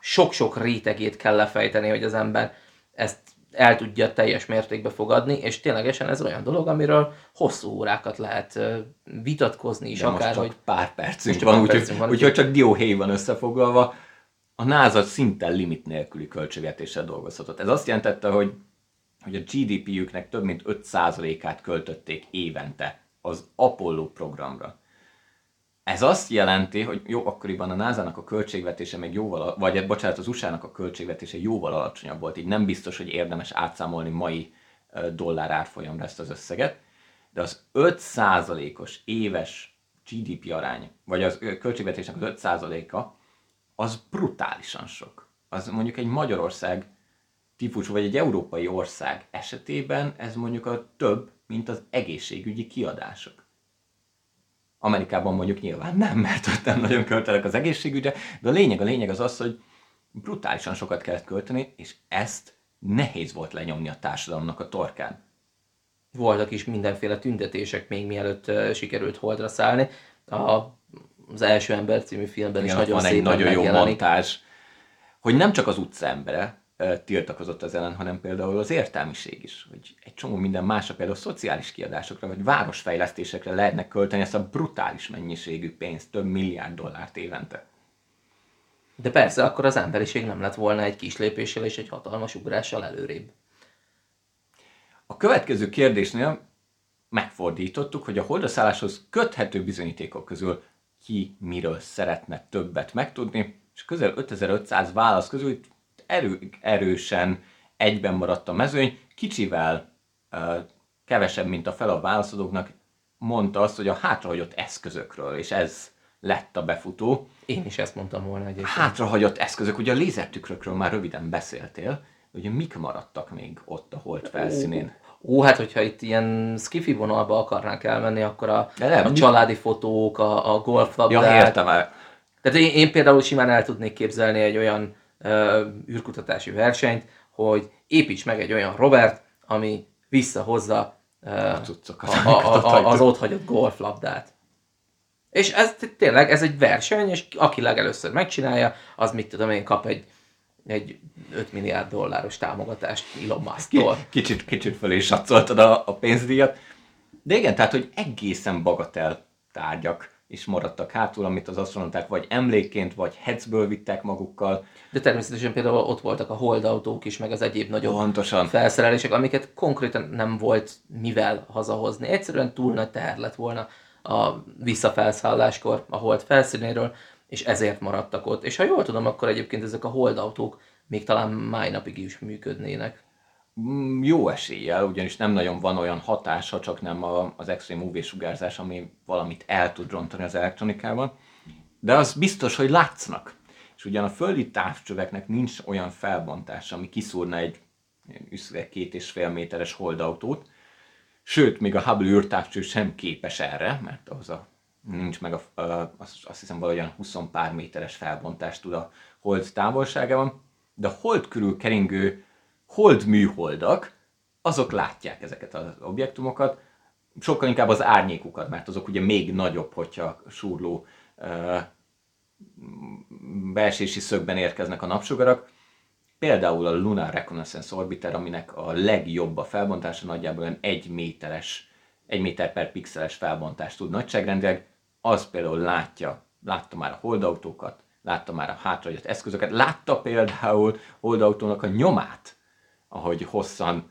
S1: sok-sok rétegét kell lefejteni, hogy az ember ezt el tudja teljes mértékben fogadni, és ténylegesen ez olyan dolog, amiről hosszú órákat lehet vitatkozni is,
S2: De most
S1: akár,
S2: csak
S1: hogy
S2: pár percünk
S1: Most
S2: van, úgyhogy,
S1: percünk van,
S2: úgyhogy csak dióhéjban összefoglalva, a NASA szinte limit nélküli költségvetéssel dolgozhatott. Ez azt jelentette, hogy, hogy a GDP-jüknek több mint 5%-át költötték évente az Apollo programra. Ez azt jelenti, hogy jó, akkoriban a NASA-nak a költségvetése még jóval, vagy bocsánat, az USA-nak a költségvetése jóval alacsonyabb volt, így nem biztos, hogy érdemes átszámolni mai dollár árfolyamra ezt az összeget, de az 5%-os éves GDP arány, vagy az költségvetésnek az 5%-a, az brutálisan sok. Az mondjuk egy Magyarország típusú, vagy egy európai ország esetében ez mondjuk a több, mint az egészségügyi kiadások. Amerikában mondjuk nyilván nem, mert ott nem nagyon költenek az egészségügyre, de a lényeg, a lényeg az az, hogy brutálisan sokat kellett költeni, és ezt nehéz volt lenyomni a társadalomnak a torkán.
S1: Voltak is mindenféle tüntetések még mielőtt sikerült holdra szállni. A, az első ember című filmben Igen, is nagyon
S2: van egy nagyon jó montázs, hogy nem csak az utca embere, tiltakozott az ellen, hanem például az értelmiség is, hogy egy csomó minden másra, például szociális kiadásokra, vagy városfejlesztésekre lehetnek költeni ezt a brutális mennyiségű pénzt, több milliárd dollárt évente.
S1: De persze, akkor az emberiség nem lett volna egy kis lépéssel és egy hatalmas ugrással előrébb.
S2: A következő kérdésnél megfordítottuk, hogy a holdaszálláshoz köthető bizonyítékok közül ki miről szeretne többet megtudni, és közel 5500 válasz közül erő, erősen egyben maradt a mezőny, kicsivel uh, kevesebb, mint a fel a válaszadóknak mondta azt, hogy a hátrahagyott eszközökről, és ez lett a befutó.
S1: Én is ezt mondtam volna
S2: egyébként. Hátrahagyott eszközök, ugye a lézertükrökről már röviden beszéltél, ugye mik maradtak még ott a hold felszínén?
S1: Ó, hát hogyha itt ilyen skifi vonalba akarnánk elmenni, akkor a, nem, a családi fotók, a, a golflabdák.
S2: Ja, értem el.
S1: Tehát én, én például simán el tudnék képzelni egy olyan űrkutatási versenyt, hogy építs meg egy olyan Robert, ami visszahozza a cuccokat, a, a, a, az ott hagyott golflabdát. És ez tényleg, ez egy verseny, és aki legelőször megcsinálja, az mit tudom én, kap egy, egy 5 milliárd dolláros támogatást Elon Musk-tól.
S2: Kicsit, kicsit fölé satszoltad a, a pénzdíjat. De igen, tehát, hogy egészen bagatel tárgyak is maradtak hátul, amit az astronauták vagy emlékként, vagy hetzből vittek magukkal.
S1: De természetesen például ott voltak a holdautók is, meg az egyéb nagyobb Pontosan. felszerelések, amiket konkrétan nem volt mivel hazahozni. Egyszerűen túl nagy teher lett volna a visszafelszálláskor a hold felszínéről, és ezért maradtak ott. És ha jól tudom, akkor egyébként ezek a holdautók még talán máj napig is működnének.
S2: Mm, jó eséllyel, ugyanis nem nagyon van olyan hatása, csak nem az extrém UV-sugárzás, ami valamit el tud rontani az elektronikában. De az biztos, hogy látsznak. És ugyan a földi távcsöveknek nincs olyan felbontása, ami kiszúrna egy üszve két és fél méteres holdautót, sőt, még a Hubble űrtávcső sem képes erre, mert ahhoz a, nincs meg a, a, azt, hiszem valahogyan 20 pár méteres felbontást tud a hold távolságában, de a hold körül keringő hold műholdak, azok látják ezeket az objektumokat, sokkal inkább az árnyékukat, mert azok ugye még nagyobb, hogyha súrló uh, beesési szögben érkeznek a napsugarak. Például a Lunar Reconnaissance Orbiter, aminek a legjobb a felbontása, nagyjából olyan 1 méteres, 1 méter per pixeles felbontást tud nagyságrendileg, az például látja, látta már a holdautókat, látta már a hátrahagyott eszközöket, látta például holdautónak a nyomát, ahogy hosszan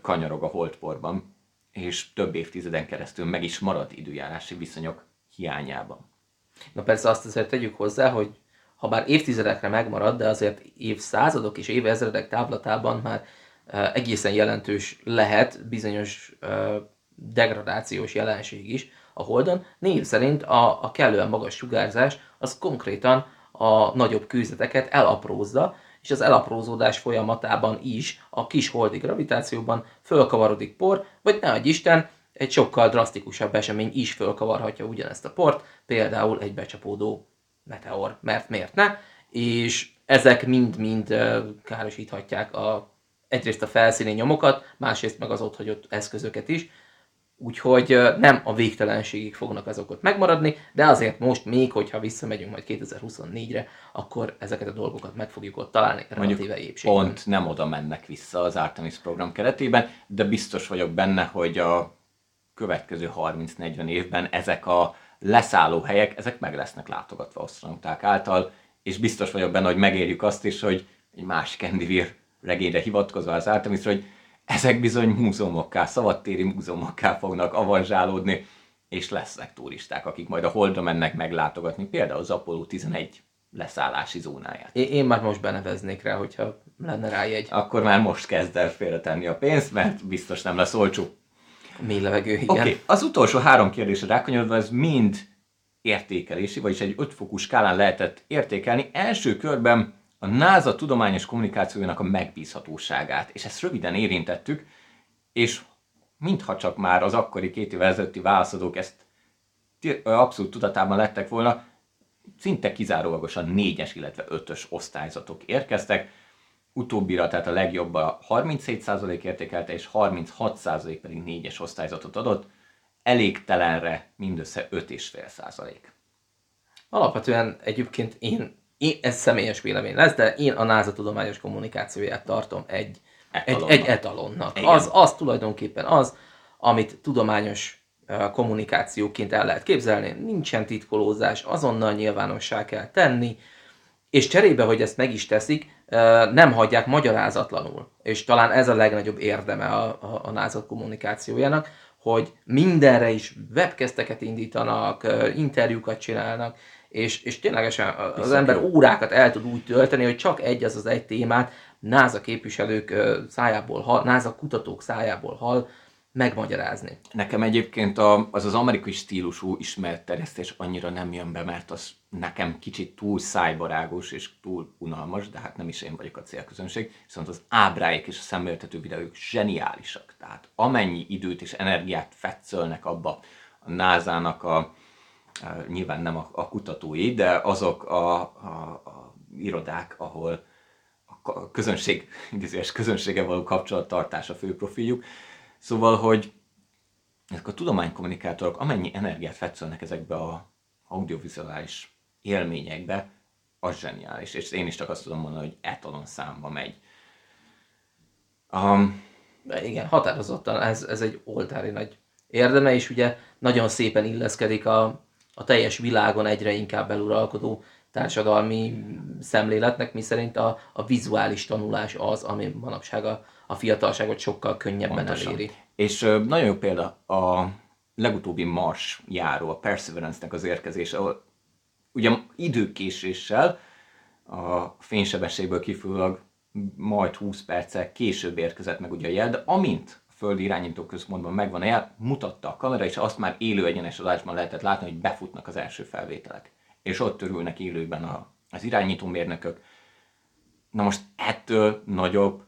S2: kanyarog a holdporban, és több évtizeden keresztül meg is marad időjárási viszonyok hiányában.
S1: Na persze azt azért tegyük hozzá, hogy ha bár évtizedekre megmarad, de azért évszázadok és évezredek táblatában már egészen jelentős lehet bizonyos degradációs jelenség is a Holdon. Név szerint a, a kellően magas sugárzás az konkrétan a nagyobb kőzeteket elaprózza, és az elaprózódás folyamatában is a kis holdi gravitációban fölkavarodik por, vagy ne Isten, egy sokkal drasztikusabb esemény is fölkavarhatja ugyanezt a port, például egy becsapódó meteor, mert miért ne, és ezek mind-mind károsíthatják a, egyrészt a felszíni nyomokat, másrészt meg az ott hagyott eszközöket is, Úgyhogy nem a végtelenségig fognak azok ott megmaradni, de azért most még, hogyha visszamegyünk majd 2024-re, akkor ezeket a dolgokat meg fogjuk ott találni relatíve épségben.
S2: Pont nem oda mennek vissza az Artemis program keretében, de biztos vagyok benne, hogy a következő 30-40 évben ezek a leszálló helyek, ezek meg lesznek látogatva asztronauták által, és biztos vagyok benne, hogy megérjük azt is, hogy egy másik Andy regényre hivatkozva az Artemisra, hogy ezek bizony múzeumokká, szabadtéri múzeumokká fognak avanzsálódni, és lesznek turisták, akik majd a Holdra mennek meglátogatni, például az Apollo 11 leszállási zónáját.
S1: Én, én már most beneveznék rá, hogyha lenne rá egy
S2: Akkor már most kezd el félretenni a pénzt, mert biztos nem lesz olcsó.
S1: mély levegő, igen.
S2: Okay. az utolsó három kérdésre rákanyodva, ez mind értékelési, vagyis egy ötfokú skálán lehetett értékelni. Első körben a NASA tudományos kommunikációjának a megbízhatóságát, és ezt röviden érintettük, és mintha csak már az akkori két évvel ezelőtti válaszadók ezt abszolút tudatában lettek volna, szinte kizárólagosan négyes, illetve ötös osztályzatok érkeztek. Utóbbira, tehát a legjobb a 37% értékelte, és 36% pedig négyes osztályzatot adott. Elégtelenre mindössze 5,5%.
S1: Alapvetően egyébként én, én, ez személyes vélemény lesz, de én a NASA tudományos kommunikációját tartom egy, egy,
S2: Etalonnak.
S1: egy etalonnak.
S2: Igen.
S1: Az, az tulajdonképpen az, amit tudományos kommunikációként el lehet képzelni. Nincsen titkolózás, azonnal nyilvánossá kell tenni, és cserébe, hogy ezt meg is teszik, nem hagyják magyarázatlanul. És talán ez a legnagyobb érdeme a, a, a NASA kommunikációjának, hogy mindenre is webkeszteket indítanak, interjúkat csinálnak, és, és ténylegesen az ember órákat el tud úgy tölteni, hogy csak egy az az egy témát NASA képviselők szájából hall, NASA kutatók szájából hall megmagyarázni.
S2: Nekem egyébként a, az az amerikai stílusú ismeretterjesztés annyira nem jön be, mert az nekem kicsit túl szájbarágos és túl unalmas, de hát nem is én vagyok a célközönség, viszont az ábráik és a szemléltető videók zseniálisak. Tehát amennyi időt és energiát fetszölnek abba a NASA-nak a, a nyilván nem a, a kutatói, de azok a, a, a irodák, ahol a közönség, idézőes közönsége való kapcsolattartás a fő profiljuk. Szóval, hogy ezek a tudománykommunikátorok amennyi energiát fetszölnek ezekbe a audiovizuális élményekbe, az zseniális. És én is csak azt tudom mondani, hogy etalon számba megy. Um,
S1: De igen, határozottan ez, ez egy oltári nagy érdeme, és ugye nagyon szépen illeszkedik a, a teljes világon egyre inkább eluralkodó társadalmi szemléletnek, miszerint a, a vizuális tanulás az, ami manapság a, a fiatalságot sokkal könnyebben
S2: Pontosan.
S1: eléri.
S2: És ö, nagyon jó példa a legutóbbi Mars járó, a Perseverance-nek az érkezése, ahol ugye időkéséssel a fénysebességből kifolyólag majd 20 perccel később érkezett meg ugye a jel, de amint földi irányító központban megvan a jel, mutatta a kamera, és azt már élő egyenes adásban lehetett látni, hogy befutnak az első felvételek. És ott örülnek élőben a, az irányító mérnökök. Na most ettől nagyobb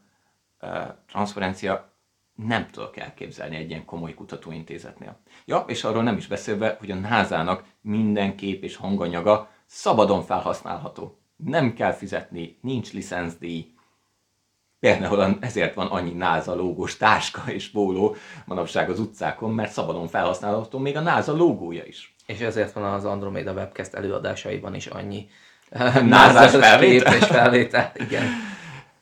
S2: uh, transzferencia nem tudok elképzelni egy ilyen komoly kutatóintézetnél. Ja, és arról nem is beszélve, hogy a NASA-nak minden kép és hanganyaga szabadon felhasználható. Nem kell fizetni, nincs licenszdíj. Például ezért van annyi NASA logós táska és póló manapság az utcákon, mert szabadon felhasználható még a NASA logója is.
S1: És ezért van az Andromeda Webcast előadásaiban is annyi <laughs>
S2: Názás
S1: kép
S2: felvétel.
S1: és felvétel. Igen.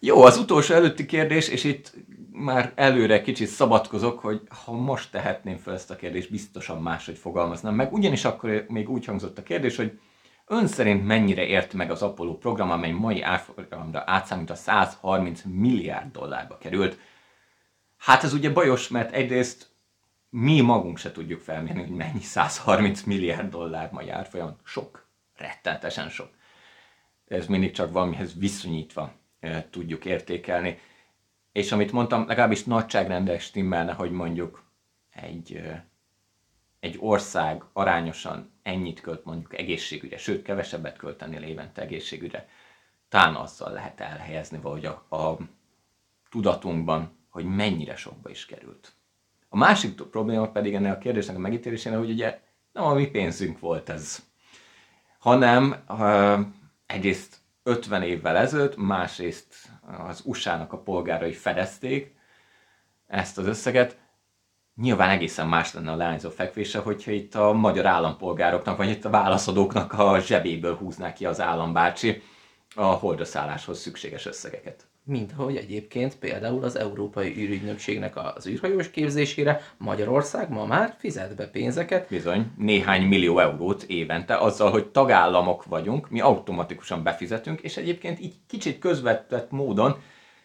S2: Jó, az utolsó előtti kérdés, és itt már előre kicsit szabadkozok, hogy ha most tehetném fel ezt a kérdést, biztosan máshogy fogalmaznám meg. Ugyanis akkor még úgy hangzott a kérdés, hogy ön szerint mennyire ért meg az Apollo program, amely mai árfolyamra átszámít a 130 milliárd dollárba került. Hát ez ugye bajos, mert egyrészt mi magunk se tudjuk felmérni, hogy mennyi 130 milliárd dollár mai árfolyam. Sok. Rettenetesen sok ez mindig csak valamihez viszonyítva e, tudjuk értékelni. És amit mondtam, legalábbis nagyságrendel stimmelne, hogy mondjuk egy, e, egy ország arányosan ennyit költ mondjuk egészségügyre, sőt, kevesebbet költenél évente egészségügyre, talán azzal lehet elhelyezni valahogy a, a tudatunkban, hogy mennyire sokba is került. A másik probléma pedig ennek a kérdésnek a megítélésénél, hogy ugye nem a mi pénzünk volt ez, hanem egyrészt 50 évvel ezelőtt, másrészt az USA-nak a polgárai fedezték ezt az összeget. Nyilván egészen más lenne a leányzó fekvése, hogyha itt a magyar állampolgároknak, vagy itt a válaszadóknak a zsebéből húznák ki az állambácsi a holdra szálláshoz szükséges összegeket.
S1: Mint ahogy egyébként például az Európai űrügynökségnek az űrhajós képzésére Magyarország ma már fizet be pénzeket,
S2: Bizony, néhány millió eurót évente azzal, hogy tagállamok vagyunk, mi automatikusan befizetünk, és egyébként így kicsit közvetett módon,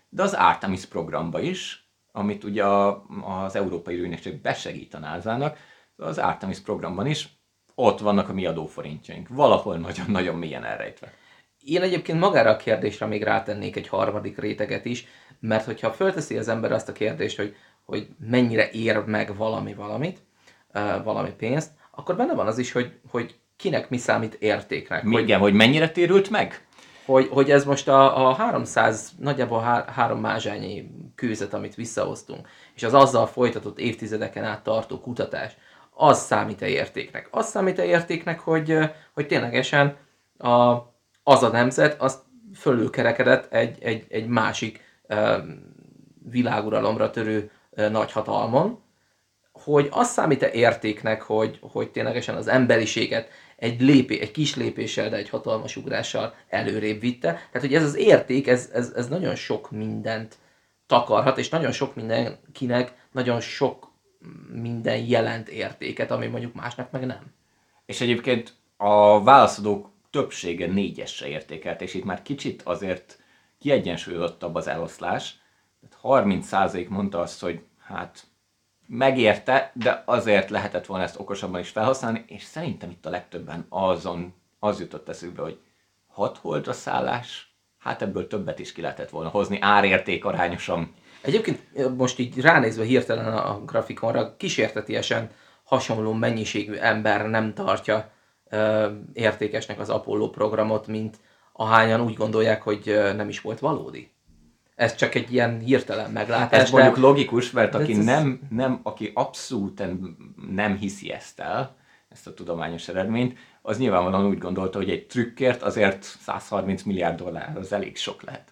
S2: de az Artemis programba is, amit ugye a- az Európai űrügynökség besegít a NASA-nak, az Artemis programban is ott vannak a mi adóforintjaink. Valahol nagyon-nagyon mélyen elrejtve.
S1: Én egyébként magára a kérdésre még rátennék egy harmadik réteget is, mert hogyha fölteszi az ember azt a kérdést, hogy, hogy mennyire ér meg valami valamit, valami pénzt, akkor benne van az is, hogy, hogy kinek mi számít értéknek.
S2: Mi, hogy, igen, hogy mennyire térült meg?
S1: Hogy, hogy ez most a, a 300, nagyjából há, három mázsányi kőzet, amit visszahoztunk, és az azzal folytatott évtizedeken át tartó kutatás, az számít-e értéknek? Az számít-e értéknek, hogy, hogy ténylegesen a, az a nemzet, az fölülkerekedett egy, egy, egy másik világuralomra törő nagyhatalmon, hogy az számít-e értéknek, hogy, hogy ténylegesen az emberiséget egy, lépé, egy kis lépéssel, de egy hatalmas ugrással előrébb vitte. Tehát, hogy ez az érték, ez, ez, ez nagyon sok mindent takarhat, és nagyon sok mindenkinek nagyon sok minden jelent értéket, ami mondjuk másnak meg nem.
S2: És egyébként a válaszadók többsége négyesre értékelt, és itt már kicsit azért kiegyensúlyozottabb az eloszlás. 30% mondta azt, hogy hát megérte, de azért lehetett volna ezt okosabban is felhasználni, és szerintem itt a legtöbben azon az jutott eszükbe, hogy hat holdra szállás, hát ebből többet is ki lehetett volna hozni árérték arányosan.
S1: Egyébként most így ránézve hirtelen a grafikonra, kísértetiesen hasonló mennyiségű ember nem tartja ö, értékesnek az Apollo programot, mint ahányan úgy gondolják, hogy nem is volt valódi ez csak egy ilyen hirtelen meglátás.
S2: Ez mondjuk logikus, mert aki, ez... nem, nem, aki abszolút nem hiszi ezt el, ezt a tudományos eredményt, az nyilvánvalóan úgy gondolta, hogy egy trükkért azért 130 milliárd dollár az elég sok lehet.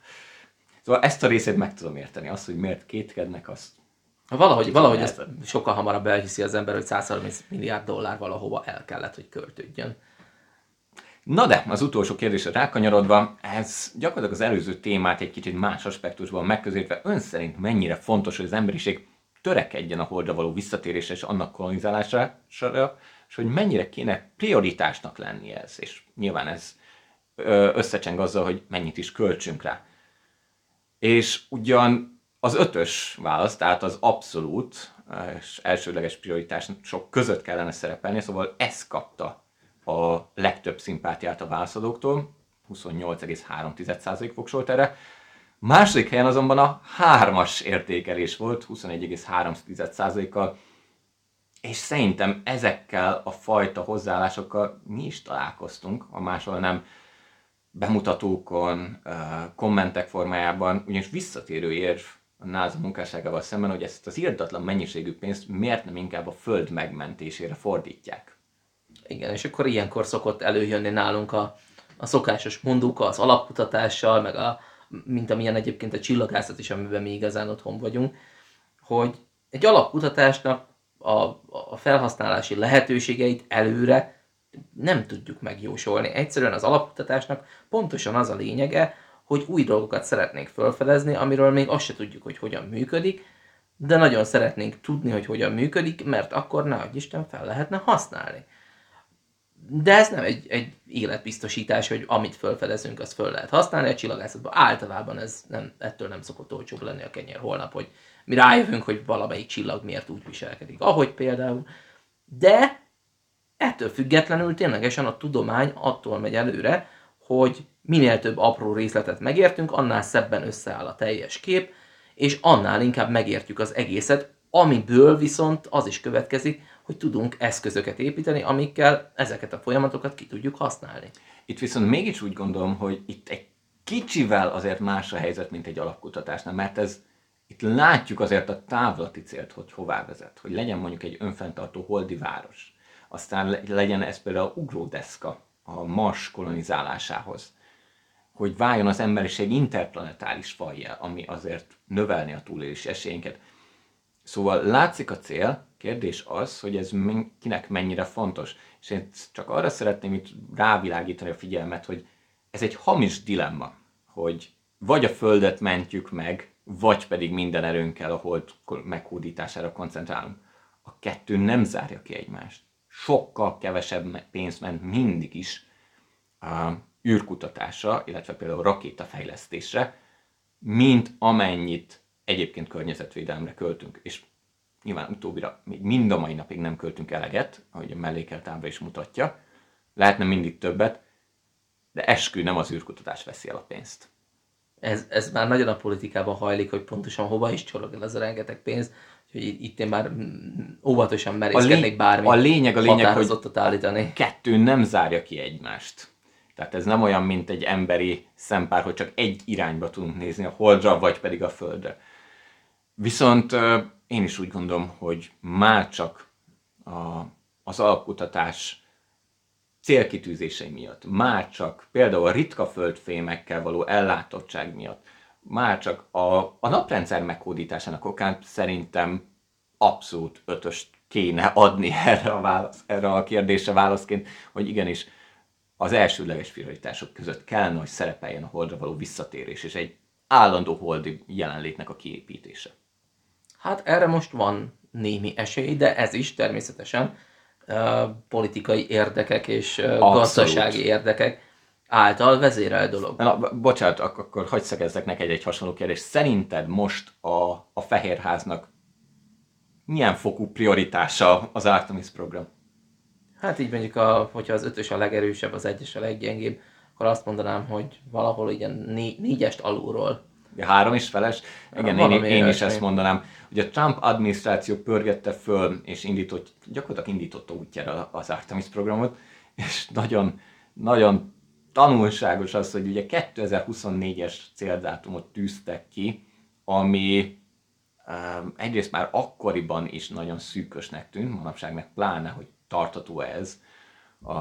S2: Szóval ezt a részét meg tudom érteni. Azt, hogy miért kétkednek, azt
S1: Valahogy, valahogy ezt sokkal hamarabb elhiszi az ember, hogy 130 milliárd dollár valahova el kellett, hogy költődjön.
S2: Na de, az utolsó kérdésre rákanyarodva, ez gyakorlatilag az előző témát egy kicsit más aspektusban megközelítve, ön szerint mennyire fontos, hogy az emberiség törekedjen a holdra való visszatérésre és annak kolonizálására, és hogy mennyire kéne prioritásnak lenni ez, és nyilván ez összecseng azzal, hogy mennyit is költsünk rá. És ugyan az ötös válasz, tehát az abszolút és elsődleges prioritás sok között kellene szerepelni, szóval ez kapta a legtöbb szimpátiát a válaszadóktól, 28,3% voksolt erre. Második helyen azonban a hármas értékelés volt, 21,3%-kal, és szerintem ezekkel a fajta hozzáállásokkal mi is találkoztunk, a máshol nem bemutatókon, kommentek formájában, ugyanis visszatérő érv a NASA munkásságával szemben, hogy ezt az írdatlan mennyiségű pénzt miért nem inkább a föld megmentésére fordítják.
S1: Igen, és akkor ilyenkor szokott előjönni nálunk a, a szokásos mondóka, az alapkutatással, meg a, mint amilyen egyébként a csillagászat is, amiben mi igazán otthon vagyunk, hogy egy alapkutatásnak a, a felhasználási lehetőségeit előre nem tudjuk megjósolni. Egyszerűen az alapkutatásnak pontosan az a lényege, hogy új dolgokat szeretnénk felfedezni, amiről még azt se tudjuk, hogy hogyan működik, de nagyon szeretnénk tudni, hogy hogyan működik, mert akkor ne Isten fel lehetne használni. De ez nem egy, egy életbiztosítás, hogy amit felfedezünk, azt föl lehet használni. A csillagászatban általában ez nem, ettől nem szokott olcsóbb lenni a kenyér holnap, hogy mi rájövünk, hogy valamelyik csillag miért úgy viselkedik, ahogy például. De ettől függetlenül ténylegesen a tudomány attól megy előre, hogy minél több apró részletet megértünk, annál szebben összeáll a teljes kép, és annál inkább megértjük az egészet, amiből viszont az is következik, hogy tudunk eszközöket építeni, amikkel ezeket a folyamatokat ki tudjuk használni.
S2: Itt viszont mégis úgy gondolom, hogy itt egy kicsivel azért más a helyzet, mint egy alapkutatásnál, mert ez itt látjuk azért a távlati célt, hogy hová vezet, hogy legyen mondjuk egy önfenntartó holdi város, aztán legyen ez például ugródeszka a Mars kolonizálásához, hogy váljon az emberiség interplanetáris fajjel, ami azért növelni a túlélési esélyeinket. Szóval látszik a cél, kérdés az, hogy ez kinek mennyire fontos. És én csak arra szeretném itt rávilágítani a figyelmet, hogy ez egy hamis dilemma, hogy vagy a Földet mentjük meg, vagy pedig minden erőnkkel a hold meghódítására koncentrálunk. A kettő nem zárja ki egymást. Sokkal kevesebb pénz ment mindig is a űrkutatásra, illetve például rakétafejlesztésre, mint amennyit egyébként környezetvédelemre költünk. És nyilván utóbbira még mind a mai napig nem költünk eleget, ahogy a mellékelt ábra is mutatja, lehetne mindig többet, de eskü nem az űrkutatás veszi el a pénzt.
S1: Ez, ez már nagyon a politikában hajlik, hogy pontosan hova is csorog el ez a rengeteg pénz, úgyhogy itt én már óvatosan merészkednék bármi
S2: a lényeg, a lényeg, hogy
S1: állítani.
S2: kettő nem zárja ki egymást. Tehát ez nem olyan, mint egy emberi szempár, hogy csak egy irányba tudunk nézni, a holdra, vagy pedig a földre. Viszont én is úgy gondolom, hogy már csak a, az alapkutatás célkitűzései miatt, már csak például a ritka földfémekkel való ellátottság miatt, már csak a, a naprendszer meghódításának okán szerintem abszolút ötöst kéne adni <laughs> erre a, válasz, erre a kérdésre válaszként, hogy igenis az elsődleges prioritások között kellene, hogy szerepeljen a holdra való visszatérés, és egy állandó holdi jelenlétnek a kiépítése.
S1: Hát erre most van némi esély, de ez is természetesen uh, politikai érdekek és uh, gazdasági érdekek által vezérel dolog.
S2: Na, bocsánat, ak- akkor hagyd szegezzek neked egy hasonló kérdést. Szerinted most a, a Fehérháznak milyen fokú prioritása az Artemis program?
S1: Hát így mondjuk, a, hogyha az ötös a legerősebb, az egyes a leggyengébb, akkor azt mondanám, hogy valahol igen né- négyest alulról.
S2: Három is feles? Igen, én, én is ezt mondanám. Ugye a Trump adminisztráció pörgette föl, és indított, gyakorlatilag indította útjára az Artemis programot, és nagyon, nagyon tanulságos az, hogy ugye 2024-es céldátumot tűztek ki, ami egyrészt már akkoriban is nagyon szűkösnek tűnt, manapság meg pláne, hogy tartató ez a,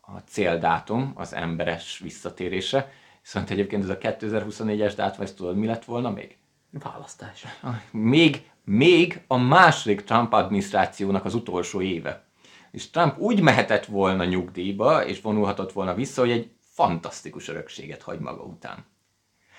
S2: a céldátum, az emberes visszatérése. Viszont egyébként ez a 2024-es dátum, ezt tudod, mi lett volna még?
S1: Választás.
S2: Még, még a második Trump adminisztrációnak az utolsó éve. És Trump úgy mehetett volna nyugdíjba, és vonulhatott volna vissza, hogy egy fantasztikus örökséget hagy maga után.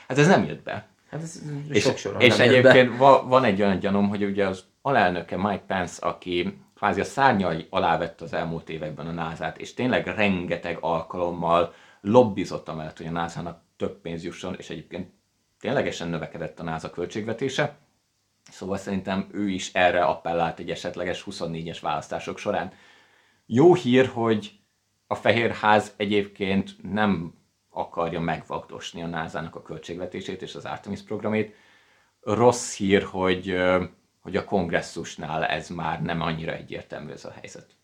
S2: Hát ez nem jött be.
S1: Hát ez
S2: és,
S1: sok
S2: és egyébként va, van egy olyan gyanom, hogy ugye az alelnöke Mike Pence, aki kvázi a szárnyai alá vett az elmúlt években a NASA-t, és tényleg rengeteg alkalommal lobbizott amellett, hogy a NASA-nak több pénz jusson, és egyébként ténylegesen növekedett a NASA költségvetése. Szóval szerintem ő is erre appellált egy esetleges 24-es választások során. Jó hír, hogy a Fehérház egyébként nem akarja megvagdosni a NASA-nak a költségvetését és az Artemis programét. Rossz hír, hogy, hogy a kongresszusnál ez már nem annyira egyértelmű ez a helyzet.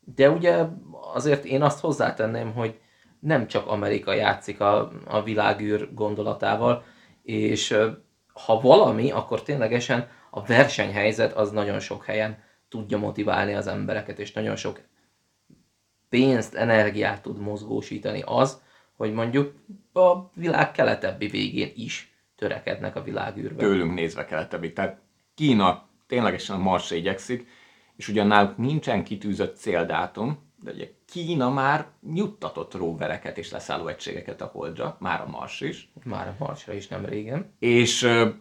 S1: De ugye azért én azt hozzátenném, hogy nem csak Amerika játszik a, a világűr gondolatával, és ha valami, akkor ténylegesen a versenyhelyzet az nagyon sok helyen tudja motiválni az embereket, és nagyon sok pénzt, energiát tud mozgósítani az, hogy mondjuk a világ keletebbi végén is törekednek a világűrbe.
S2: Tőlünk nézve keletebbig. Tehát Kína ténylegesen a Marsra igyekszik, és ugyan náluk nincsen kitűzött céldátum, de ugye Kína már nyuttatott róvereket és leszálló egységeket a Holdra, már a Mars is.
S1: Már a Marsra is nem régen.
S2: És euh,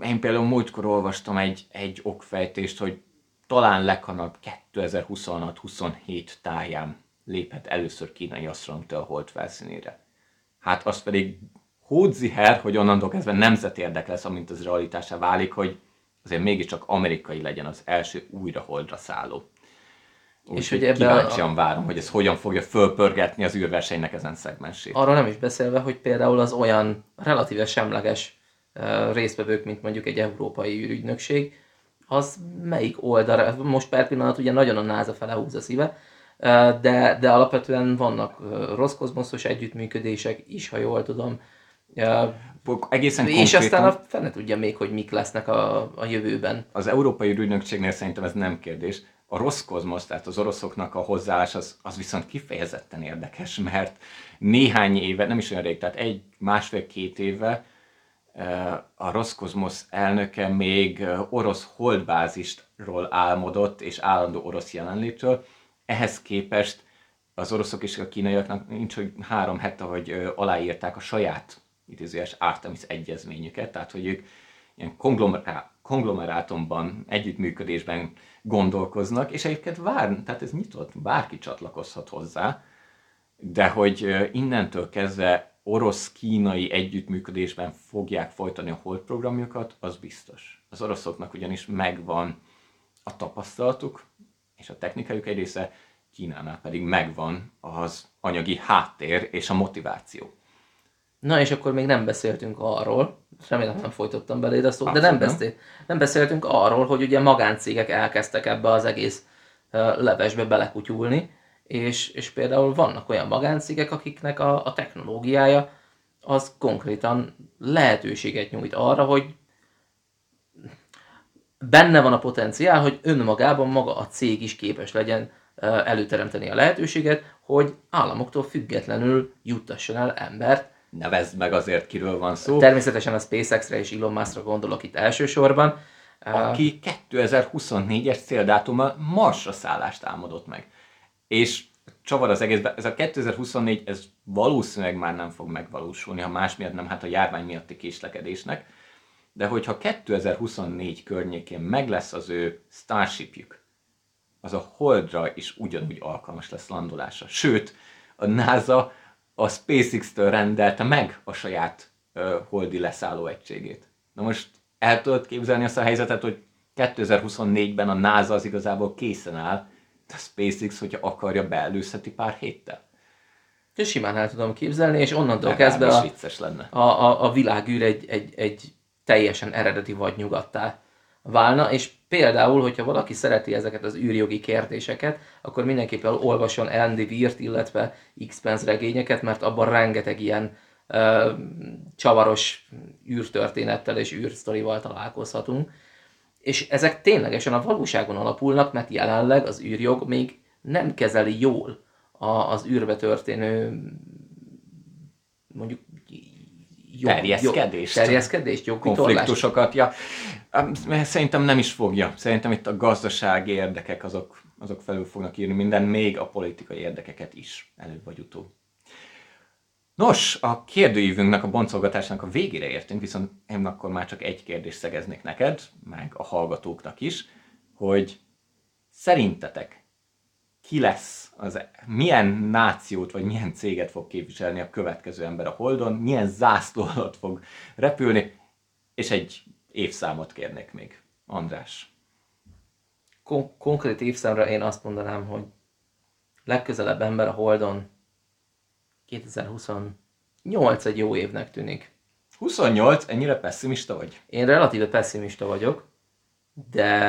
S2: én például múltkor olvastam egy, egy okfejtést, hogy talán leghamarabb 2026-27 táján léphet először kínai asztronauta a hold felszínére. Hát az pedig hódziher, hogy onnantól kezdve nemzeti érdek lesz, amint az realitásá válik, hogy azért mégiscsak amerikai legyen az első újra holdra szálló. Úgy, és hogy ebben kíváncsian a... várom, hogy ez hogyan fogja fölpörgetni az űrversenynek ezen szegmensét.
S1: Arról nem is beszélve, hogy például az olyan relatíve semleges uh, résztvevők, mint mondjuk egy európai űrügynökség, az melyik oldalra, most per pillanat ugye nagyon a NASA fele húz a szíve, de, de alapvetően vannak rossz kozmoszos együttműködések is, ha jól tudom.
S2: Egészen
S1: És konkrétan, aztán a fene tudja még, hogy mik lesznek a, a jövőben.
S2: Az Európai Ügynökségnél szerintem ez nem kérdés. A rossz kozmosz, tehát az oroszoknak a hozzáállás, az, az viszont kifejezetten érdekes, mert néhány éve, nem is olyan rég, tehát egy, másfél-két éve a Roszkozmosz elnöke még orosz holdbázisról álmodott, és állandó orosz jelenlétről, ehhez képest az oroszok és a kínaiaknak nincs, hogy három hete, hogy aláírták a saját idézőjes Artemis egyezményüket, tehát hogy ők ilyen konglomerá- konglomerátumban, együttműködésben gondolkoznak, és egyébként vár, tehát ez nyitott, bárki csatlakozhat hozzá, de hogy innentől kezdve orosz-kínai együttműködésben fogják folytani a hold programjukat, az biztos. Az oroszoknak ugyanis megvan a tapasztalatuk és a technikájuk egy része, Kínánál pedig megvan az anyagi háttér és a motiváció.
S1: Na és akkor még nem beszéltünk arról, remélem nem folytottam beléd a szót, de nem, beszél, nem beszéltünk arról, hogy ugye magáncégek elkezdtek ebbe az egész levesbe belekutyulni, és, és például vannak olyan magáncégek, akiknek a, a technológiája az konkrétan lehetőséget nyújt arra, hogy benne van a potenciál, hogy önmagában maga a cég is képes legyen előteremteni a lehetőséget, hogy államoktól függetlenül juttasson el embert
S2: Nevezd meg azért, kiről van szó.
S1: Természetesen a SpaceX-re és Elon Musk-ra gondolok itt elsősorban.
S2: aki 2024-es céldátummal Marsra szállást álmodott meg. És csavar az egészben, ez a 2024, ez valószínűleg már nem fog megvalósulni, ha más miatt nem, hát a járvány miatti késlekedésnek. De hogyha 2024 környékén meg lesz az ő Starshipjük, az a Holdra is ugyanúgy alkalmas lesz landolásra. Sőt, a NASA a SpaceX-től rendelte meg a saját uh, holdi leszálló egységét. Na most el tudod képzelni azt a helyzetet, hogy 2024-ben a NASA az igazából készen áll, de a SpaceX, hogyha akarja, beelőzheti pár héttel.
S1: És simán el tudom képzelni, és onnantól
S2: Legalábbis
S1: kezdve a,
S2: lenne.
S1: a, a, a világűr egy, egy, egy teljesen eredeti vadnyugattá válna, és például, hogyha valaki szereti ezeket az űrjogi kérdéseket, akkor mindenképpen olvasson Andy Weir-t, illetve X-Pence regényeket, mert abban rengeteg ilyen ö, csavaros űrtörténettel és űrsztorival találkozhatunk. És ezek ténylegesen a valóságon alapulnak, mert jelenleg az űrjog még nem kezeli jól a, az űrbe történő mondjuk jog,
S2: Terjeszkedést.
S1: Jog, terjeszkedést, jogvitorlást.
S2: konfliktusokat. Ja, szerintem nem is fogja. Szerintem itt a gazdasági érdekek azok, azok felül fognak írni minden, még a politikai érdekeket is, előbb vagy utóbb. Nos, a kérdőívünknek, a boncolgatásnak a végére értünk, viszont én akkor már csak egy kérdést szegeznék neked, meg a hallgatóknak is, hogy szerintetek ki lesz, az, milyen nációt vagy milyen céget fog képviselni a következő ember a Holdon, milyen zászló alatt fog repülni, és egy évszámot kérnék még. András.
S1: Kon- konkrét évszámra én azt mondanám, hogy legközelebb ember a Holdon 2028 egy jó évnek tűnik.
S2: 28, ennyire pessimista vagy?
S1: Én relatíve pessimista vagyok, de,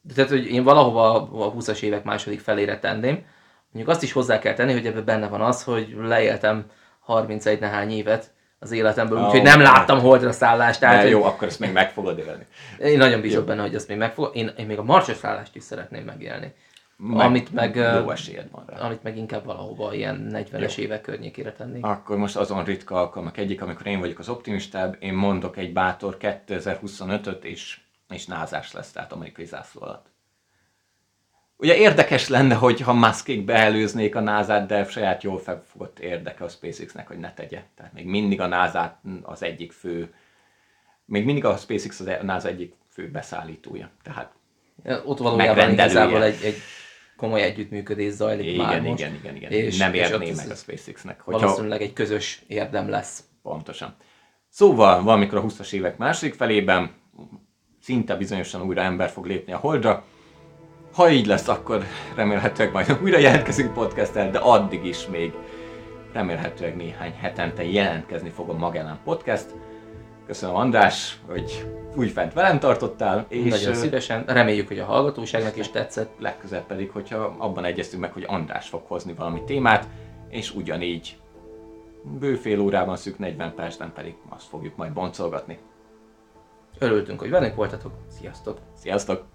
S1: de tehát, hogy én valahova a 20-as évek második felére tenném. Mondjuk azt is hozzá kell tenni, hogy ebben benne van az, hogy leéltem 31 nehány évet az életemből,
S2: Ó,
S1: úgyhogy nem láttam holdra szállást. Tehát, hogy
S2: jó, akkor ezt még meg fogod élni.
S1: én nagyon bízok benne, hogy ezt még megfog. Én, én még a marsra szállást is szeretném megélni.
S2: Meg
S1: amit meg,
S2: Jó esélyed van rá.
S1: amit meg inkább valahova ilyen 40-es évek környékére tennék.
S2: Akkor most azon ritka alkalmak egyik, amikor én vagyok az optimistább, én mondok egy bátor 2025-öt, és, és názás lesz, tehát amerikai zászló alatt. Ugye érdekes lenne, hogy ha Muskék beelőznék a názát, de saját jól felfogott érdeke a SpaceX-nek, hogy ne tegye. Tehát még mindig a názát az egyik fő, még mindig a SpaceX az a NASA egyik fő beszállítója. Tehát
S1: Ott valójában igazából egy, egy komoly együttműködés zajlik már
S2: igen,
S1: most.
S2: igen, igen, igen.
S1: És,
S2: nem érné meg a SpaceX-nek. Hogyha,
S1: Valószínűleg egy közös érdem lesz.
S2: Pontosan. Szóval valamikor a 20-as évek második felében szinte bizonyosan újra ember fog lépni a Holdra. Ha így lesz, akkor remélhetőleg majd újra jelentkezünk podcasttel, de addig is még remélhetőleg néhány hetente jelentkezni fog a Magellan Podcast. Köszönöm András, hogy úgy fent velem tartottál, és
S1: Nagyon szívesen. Reméljük, hogy a hallgatóságnak is tetszett.
S2: legközelebb pedig, hogyha abban egyeztünk meg, hogy András fog hozni valami témát, és ugyanígy bő fél órában, szűk 40 percben pedig azt fogjuk majd boncolgatni.
S1: Örültünk, hogy velünk voltatok. Sziasztok!
S2: Sziasztok!